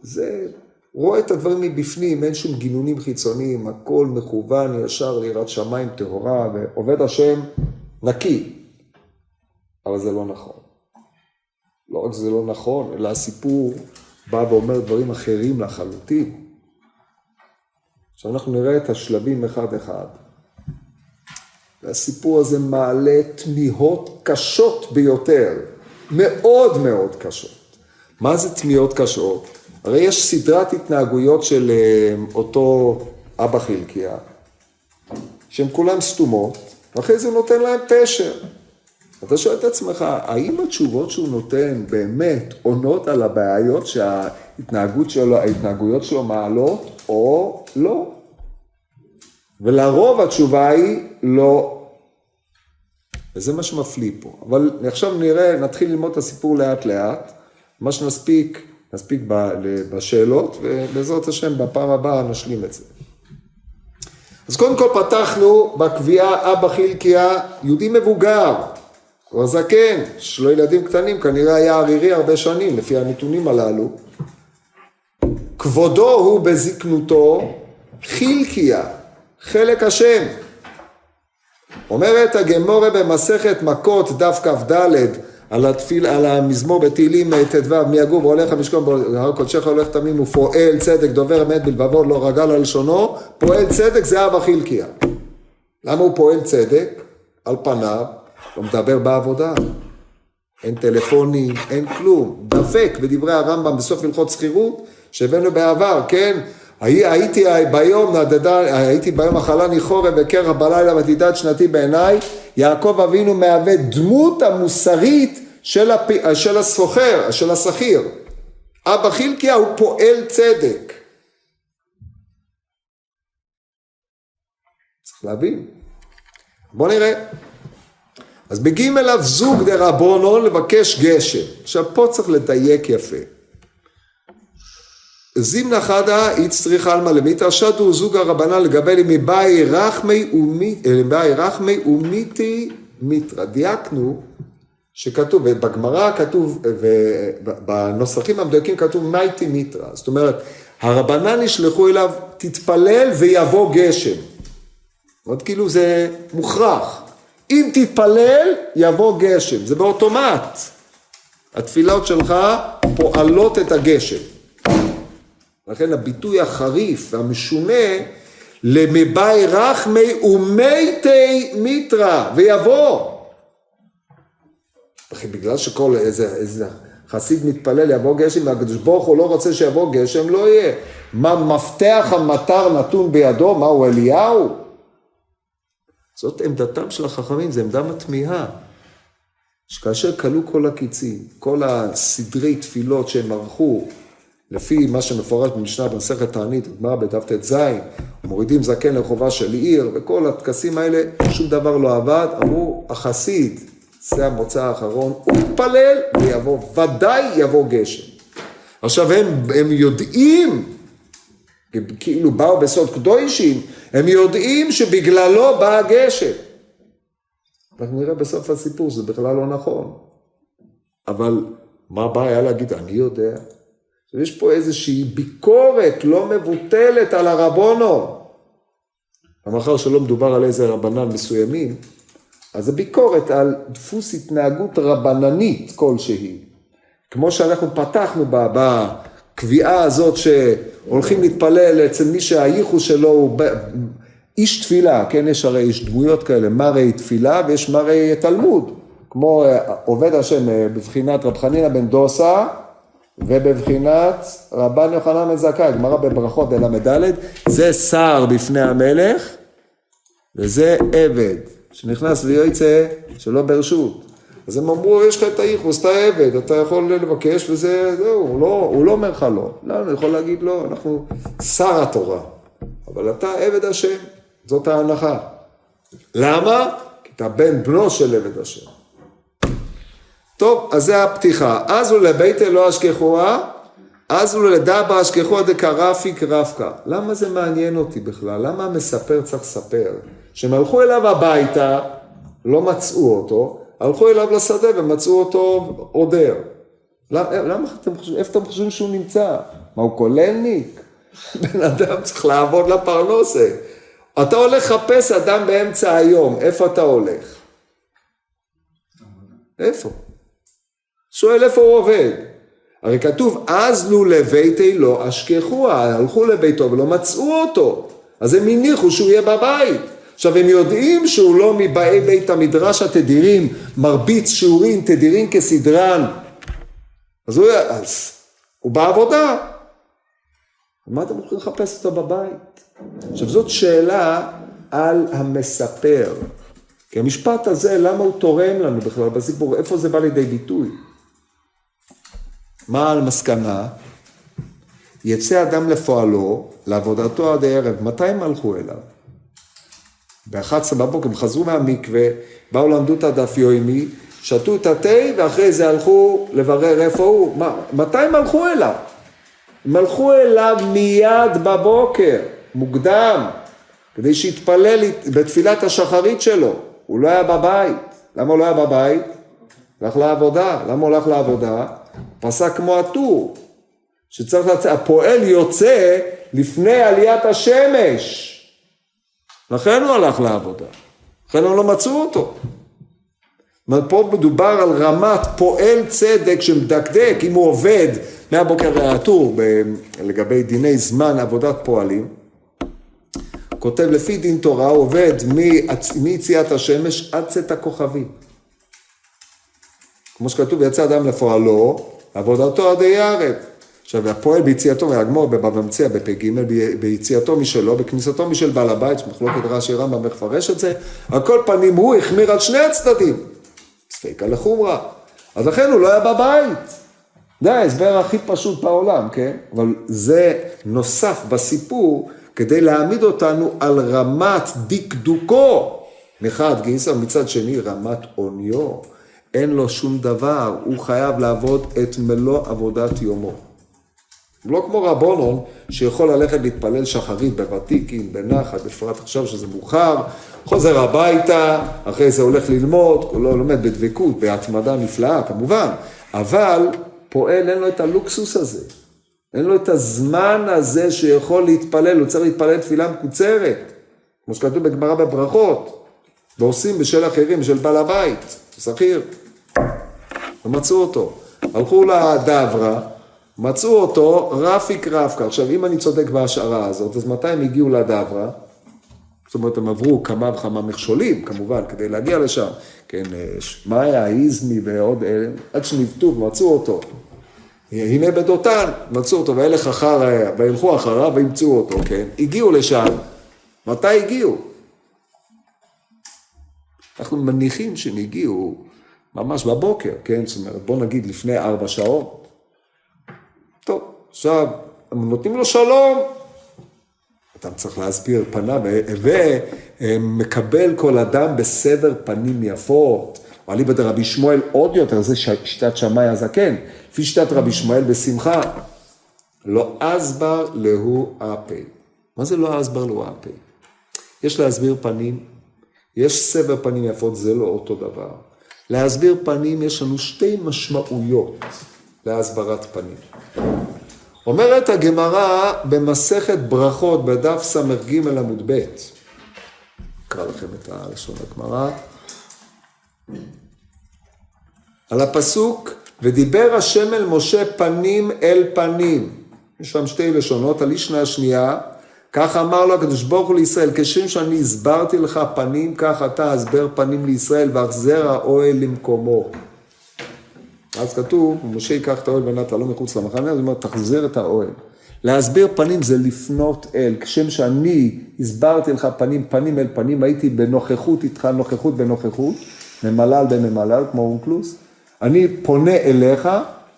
זה רואה את הדברים מבפנים, אין שום גינונים חיצוניים, הכל מכוון ישר ליראת שמיים טהורה, ועובד השם נקי. אבל זה לא נכון. לא רק שזה לא נכון, אלא הסיפור בא ואומר דברים אחרים לחלוטין. עכשיו אנחנו נראה את השלבים אחד-אחד. והסיפור הזה מעלה תמיהות קשות ביותר, מאוד מאוד קשות. מה זה תמיהות קשות? הרי יש סדרת התנהגויות של אה, אותו אבא חלקיה, שהן כולן סתומות, ואחרי זה הוא נותן להם פשר. אתה שואל את עצמך, האם התשובות שהוא נותן באמת עונות על הבעיות שההתנהגות שלו, ההתנהגויות שלו מעלות, או לא? ולרוב התשובה היא לא. וזה מה שמפליא פה. אבל עכשיו נראה, נתחיל ללמוד את הסיפור לאט לאט, מה שנספיק, נספיק בשאלות, ובעזרת השם בפעם הבאה נשלים את זה. אז קודם כל פתחנו בקביעה אבא חילקיה, יהודי מבוגר, כבר זקן, יש לו ילדים קטנים, כנראה היה ערירי הרבה שנים, לפי הנתונים הללו. כבודו הוא בזקנותו חילקיה, חלק השם. אומרת הגמורה במסכת מכות דף כ"ד על, התפיל, על המזמור בתהילים ט"ו מי יגור והולך המשכון בהר קודשך הולך תמים ופועל צדק דובר אמת בלבבו לא רגל על לשונו פועל צדק זה אבא חילקיה למה הוא פועל צדק? על פניו לא מדבר בעבודה אין טלפונים, אין כלום דבק בדברי הרמב"ם בסוף הלכות שכירות שהבאנו בעבר, כן? הייתי ביום, הייתי ביום אכלני חורב וקרח בלילה ותדעת שנתי בעיניי, יעקב אבינו מהווה דמות המוסרית של, הפ... של הסוחר, של השכיר. אבא חילקיה הוא פועל צדק. צריך להבין. בואו נראה. אז מגיעים אליו זוג דרבונו לבקש גשם. עכשיו פה צריך לדייק יפה. זימנה חדה איצטריך עלמא למיתא שדו זוג הרבנן לגבי מבאי רחמי רחמי ומיתי מיתרא. דייקנו שכתוב, ובגמרא כתוב, ובנוסחים המדויקים כתוב מייטי מיתרא. זאת אומרת, הרבנן נשלחו אליו, תתפלל ויבוא גשם. אומרת, כאילו זה מוכרח. אם תתפלל, יבוא גשם. זה באוטומט. התפילות שלך פועלות את הגשם. לכן הביטוי החריף והמשונה למבאי רחמי ומתי מיתרא ויבוא. אחי, בגלל שכל איזה, איזה חסיד מתפלל יבוא גשם והקדוש ברוך הוא לא רוצה שיבוא גשם לא יהיה. מה מפתח המטר נתון בידו? מה הוא אליהו? זאת עמדתם של החכמים, זו עמדה מתמיהה. שכאשר כלו כל הקיצים, כל הסדרי תפילות שהם ערכו לפי מה שמפורש במשנה במסכת תענית, גמרא בדף ט"ז, מורידים זקן לרחובה של עיר, וכל הטקסים האלה, שום דבר לא עבד, אמרו, החסיד, זה המוצא האחרון, הוא מתפלל ויבוא, ודאי יבוא גשם. עכשיו הם, הם יודעים, כאילו באו בסוד קדושים, הם יודעים שבגללו בא הגשם. אנחנו נראה בסוף הסיפור שזה בכלל לא נכון. אבל מה הבעיה להגיד, אני יודע. יש פה איזושהי ביקורת לא מבוטלת על הרבונו. ומאחר שלא מדובר על איזה רבנן מסוימים, אז זה ביקורת על דפוס התנהגות רבננית כלשהי. כמו שאנחנו פתחנו בקביעה הזאת שהולכים להתפלל אצל מי שהייחוס שלו הוא איש תפילה, כן, יש הרי יש דמויות כאלה, מראי תפילה ויש מראי תלמוד, כמו אה, עובד השם אה, בבחינת רב חנינא בן דוסה ובבחינת רבן יוחנן בן גמרא בברכות בל"ד, זה שר בפני המלך וזה עבד שנכנס ויוצא שלא ברשות. אז הם אמרו, יש לך את הייחוס, אתה עבד, אתה יכול לבקש וזה, זהו, הוא לא, הוא לא אומר לך לא. לא, אני יכול להגיד לא, אנחנו שר התורה, אבל אתה עבד השם. זאת ההנחה. למה? כי אתה בן בנו של עבד השם. טוב, אז זה הפתיחה. אז הוא לבית אלוה אשכחוה, אז הוא לדבא אשכחוה דקרפיק רבקה. למה זה מעניין אותי בכלל? למה המספר צריך לספר? שהם הלכו אליו הביתה, לא מצאו אותו, הלכו אליו לשדה ומצאו אותו עודר. למה, למה אתם חושבים, איפה אתם חושבים שהוא נמצא? מה, הוא כוללניק? בן אדם צריך לעבוד לפרנסה. אתה הולך לחפש אדם באמצע היום, איפה אתה הולך? איפה? שואל איפה הוא עובד. הרי כתוב, אז לו לביתי לא אשכחוה, הלכו לביתו ולא מצאו אותו. אז הם הניחו שהוא יהיה בבית. עכשיו הם יודעים שהוא לא מבאי בית המדרש התדירים, מרביץ שיעורים תדירים כסדרן. אז הוא, אז הוא בעבודה. מה אתם הולכים לחפש אותו בבית? עכשיו זאת שאלה על המספר. כי המשפט הזה, למה הוא תורם לנו בכלל בסיפור? איפה זה בא לידי ביטוי? מה המסקנה? יצא אדם לפועלו, לעבודתו עד הערב. מתי הם הלכו אליו? ב-11 בבוקר הם חזרו מהמקווה, באו למדו את הדף יומי, שתו את התה ואחרי זה הלכו לברר איפה הוא. מה, מתי הם הלכו אליו? הם הלכו אליו מיד בבוקר. מוקדם, כדי שיתפלל בתפילת השחרית שלו. הוא לא היה בבית. למה הוא לא היה בבית? הלך לעבודה. למה הוא הלך לעבודה? פסק כמו הטור, שצריך לצאת, הפועל יוצא לפני עליית השמש. לכן הוא הלך לעבודה. לכן הם לא מצאו אותו. פה מדובר על רמת פועל צדק שמדקדק, אם הוא עובד מהבוקר הטור לגבי דיני זמן עבודת פועלים, כותב לפי דין תורה, הוא עובד מיציאת השמש עד צאת הכוכבים. כמו שכתוב, יצא אדם לפועלו, עבודתו עד אי ערב. עכשיו, הפועל ביציאתו, והגמור בבבא מציע בפ"ג, ביציאתו משלו, בכניסתו משל בעל הבית, שמחלוקת רש"י רמב"ם מפרש את זה, על כל פנים הוא החמיר על שני הצדדים. ספיקה לחומרה. אז לכן הוא לא היה בבית. זה ההסבר הכי פשוט בעולם, כן? אבל זה נוסף בסיפור כדי להעמיד אותנו על רמת דקדוקו מחד גיסא, מצד שני רמת עוניו. אין לו שום דבר, הוא חייב לעבוד את מלוא עבודת יומו. לא כמו רבונון, שיכול ללכת להתפלל שחרית בוותיקין, בנחת, בפרט עכשיו שזה מאוחר, חוזר הביתה, אחרי זה הולך ללמוד, הוא לא לומד בדבקות, בהתמדה נפלאה כמובן, אבל פועל אין לו את הלוקסוס הזה. אין לו את הזמן הזה שיכול להתפלל, הוא צריך להתפלל תפילה מקוצרת, כמו שכתוב בגמרא בברכות, ועושים בשל אחרים, בשל בעל הבית, שכיר. ומצאו אותו. הלכו לדברה, מצאו אותו רפיק רפקה. עכשיו, אם אני צודק בהשערה הזאת, אז מתי הם הגיעו לדברה? זאת אומרת, הם עברו כמה וכמה מכשולים, כמובן, כדי להגיע לשם. כן, שמעיה, איזמי ועוד אלה, עד שניווטו ומצאו אותו. הנה בדותן, מצאו אותו, וילך אחר, וילכו אחריו וימצאו אותו, כן? הגיעו לשם, מתי הגיעו? אנחנו מניחים שהם הגיעו ממש בבוקר, כן? זאת אומרת, בוא נגיד לפני ארבע שעות. טוב, עכשיו, הם נותנים לו שלום. אתה צריך להסביר פניו, ומקבל כל אדם בסבר פנים יפות. ואליבא דרבי שמואל עוד יותר, זה שיטת שמאי הזקן. לפי שיטת רבי שמואל בשמחה, לא אסבר להו אפי. מה זה לא אסבר להו אפי? יש להסביר פנים, יש סבר פנים יפות, זה לא אותו דבר. להסביר פנים יש לנו שתי משמעויות להסברת פנים. אומרת הגמרא במסכת ברכות בדף ס"ג עמוד ב', אקרא לכם את הלשון הגמרא, על הפסוק ודיבר השם אל משה פנים אל פנים. יש שם שתי לשונות, על אישנה השנייה, ככה אמר לו הקדוש ברוך הוא לישראל, כשם שאני הסברתי לך פנים, כך אתה הסבר פנים לישראל, והחזר האוהל למקומו. אז כתוב, משה ייקח את האוהל ונטע לא מחוץ למחנה, אז הוא אומר, תחזר את האוהל. להסביר פנים זה לפנות אל, כשם שאני הסברתי לך פנים, פנים אל פנים, הייתי בנוכחות איתך, נוכחות בנוכחות, ממלל בממלל, כמו אונקלוס, אני פונה אליך,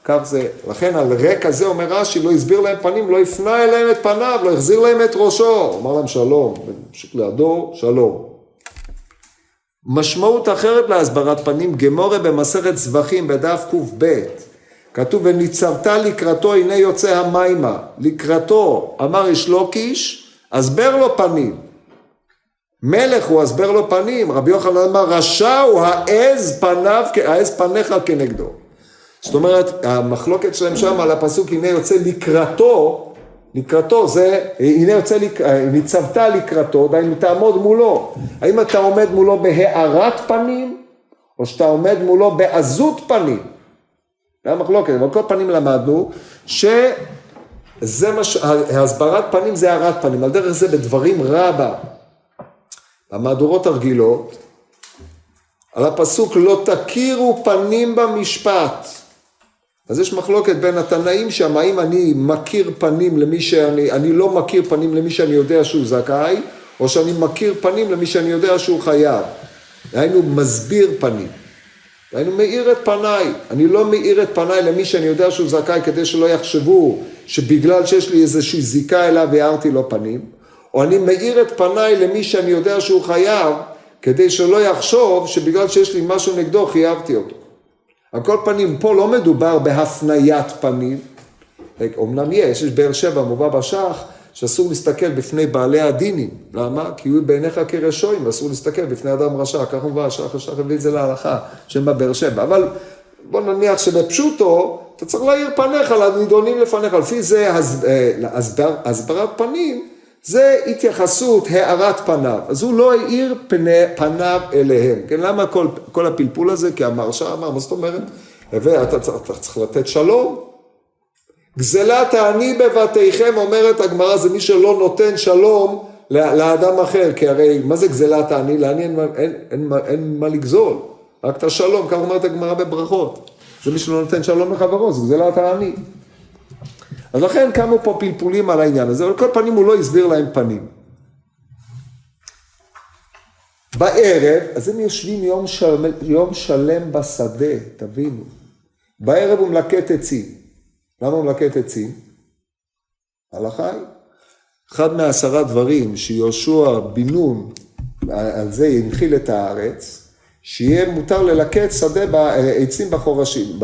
כך זה, לכן על רקע זה אומר רש"י, לא הסביר להם פנים, לא הפנה אליהם את פניו, לא החזיר להם את ראשו, אמר להם שלום, המשיך לידו, שלום. משמעות אחרת להסברת פנים, גמורה במסכת זבחים בדף קב, כתוב וניצבת לקראתו הנה יוצא המימה, לקראתו אמר איש לוקיש, הסבר לו פנים. מלך הוא הסבר לו פנים, רבי יוחנן אמר רשע הוא העז פניו, העז פניך כנגדו. זאת אומרת, המחלוקת שלהם שם על הפסוק הנה יוצא לקראתו, לקראתו זה, הנה יוצא, ניצבת לקראתו, דהיינו תעמוד מולו. האם אתה עומד מולו בהארת פנים, או שאתה עומד מולו בעזות פנים? זה המחלוקת, אבל כל פנים למדנו שזה מה ש... הסברת פנים זה הארת פנים, על דרך זה בדברים רבה. במהדורות הרגילות, על הפסוק לא תכירו פנים במשפט. אז יש מחלוקת בין התנאים שם, האם אני מכיר פנים למי שאני, אני לא מכיר פנים למי שאני יודע שהוא זכאי, או שאני מכיר פנים למי שאני יודע שהוא חייב. דהיינו מסביר פנים. דהיינו מאיר את פניי. אני לא מאיר את פניי למי שאני יודע שהוא זכאי כדי שלא יחשבו שבגלל שיש לי איזושהי זיקה אליו הערתי לו פנים, או אני מאיר את פניי למי שאני יודע שהוא חייב כדי שלא יחשוב שבגלל שיש לי משהו נגדו חייבתי אותו. על כל פנים, פה לא מדובר בהפניית פנים, אמנם יש, יש באר שבע מובא בשח, שאסור להסתכל בפני בעלי הדינים. למה? כי הוא בעיניך כרשועים, אסור להסתכל בפני אדם רשע, כך מובא, השח השח הביא את זה להלכה, שם בבאר שבע. אבל בוא נניח שבפשוטו, אתה צריך להאיר פניך לנידונים לפניך, לפי זה הסבר, הסברת פנים זה התייחסות, הארת פניו. אז הוא לא האיר פני, פניו אליהם. כן, למה כל, כל הפלפול הזה? כי המרשה אמר, מה זאת אומרת? ואתה צריך, צריך לתת שלום. גזלת העני בבתיכם, אומרת הגמרא, זה מי שלא נותן שלום לאדם אחר, כי הרי מה זה גזלת העני? לעני אין, אין, אין, אין, אין מה לגזול, רק את השלום, כך אומרת הגמרא בברכות. זה מי שלא נותן שלום לחברו, זה גזלת העני. אז לכן קמו פה פלפולים על העניין הזה, אבל כל פנים הוא לא הסביר להם פנים. בערב, אז הם יושבים יום, של... יום שלם בשדה, תבינו. בערב הוא מלקט עצים. למה הוא מלקט עצים? הלכה היא. אחד מעשרה דברים שיהושע בן נון, על זה הנחיל את הארץ, שיהיה מותר ללקט שדה, עצים בחורשים,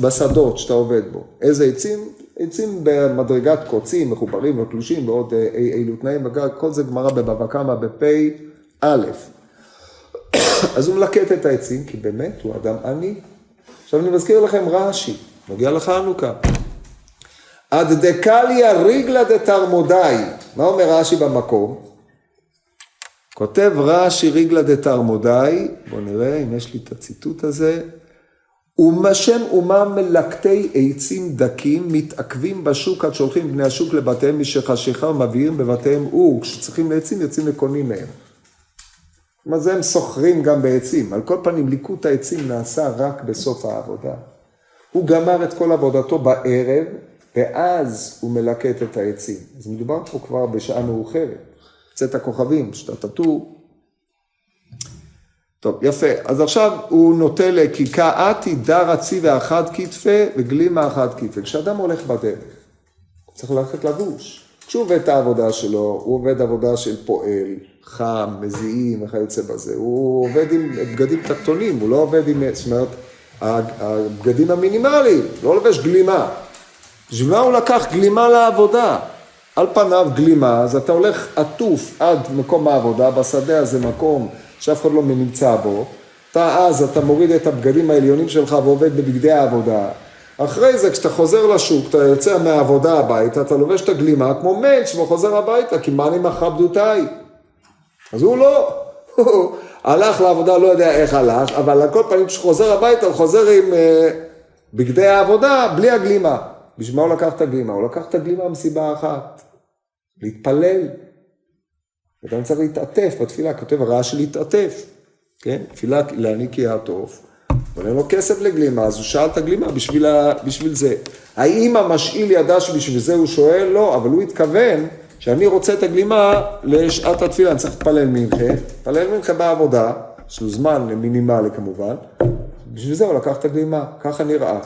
בשדות שאתה עובד בו. איזה עצים? עצים במדרגת קוצים, מחוברים ותלושים בעוד אה, אילו תנאים, כל זה גמרא בבבא קמא בפ"א. אז הוא מלקט את העצים, כי באמת הוא אדם עני. עכשיו אני מזכיר לכם רש"י, נוגע לחנוכה. עד דקליה ריגלה דתרמודאי, מה אומר רש"י במקום? כותב רש"י ריגלה דתרמודאי, בואו נראה אם יש לי את הציטוט הזה. ומשם אומה מלקטי עצים דקים מתעכבים בשוק עד שולחים בני השוק לבתיהם משחשיכה ומביאים בבתיהם הוא, כשצריכים לעצים יוצאים וקונים מהם. מה זה הם סוחרים גם בעצים. על כל פנים ליקוט העצים נעשה רק בסוף העבודה. הוא גמר את כל עבודתו בערב, ואז הוא מלקט את העצים. אז מדובר פה כבר בשעה מאוחרת. צאת הכוכבים, שתתתו, טוב, יפה. אז עכשיו הוא נוטה לכיכאתי דר עצי ואחד כתפה וגלימה אחת כתפה. כשאדם הולך בדרך, צריך ללכת לבוש. כשהוא עובד את העבובדה שלו, הוא עובד עבודה של פועל, חם, מזיעים וכיוצא בזה. הוא עובד עם בגדים תחתונים, הוא לא עובד עם, זאת אומרת, הבגדים המינימליים, לא לובש גלימה. בשביל מה הוא לקח גלימה לעבודה? על פניו גלימה, אז אתה הולך עטוף עד מקום העבודה, בשדה הזה מקום שאף אחד לא נמצא בו, אתה אז, אתה מוריד את הבגדים העליונים שלך ועובד בבגדי העבודה. אחרי זה, כשאתה חוזר לשוק, אתה יוצא מהעבודה הביתה, אתה לובש את הגלימה כמו מענץ' וחוזר הביתה, כי מה אני מכבדותיי? אז הוא לא, הוא הלך לעבודה, לא יודע איך הלך, אבל על כל פנים כשהוא חוזר הביתה, הוא חוזר עם uh, בגדי העבודה, בלי הגלימה. בשביל מה הוא לקח את הגלימה? הוא לקח את הגלימה מסיבה אחת, להתפלל. אדם צריך להתעטף, בתפילה כותב הרעש של להתעטף, כן? תפילה להעניק יעטוף, אבל אין לו כסף לגלימה, אז הוא שאל את הגלימה בשביל, ה... בשביל זה. האם המשאיל ידע שבשביל זה הוא שואל? לא, אבל הוא התכוון שאני רוצה את הגלימה לשעת התפילה, אני צריך להתפלל מנחה, להתפלל מנחה בעבודה, לו זמן מינימלי כמובן, בשביל זה הוא לקח את הגלימה, ככה נראה.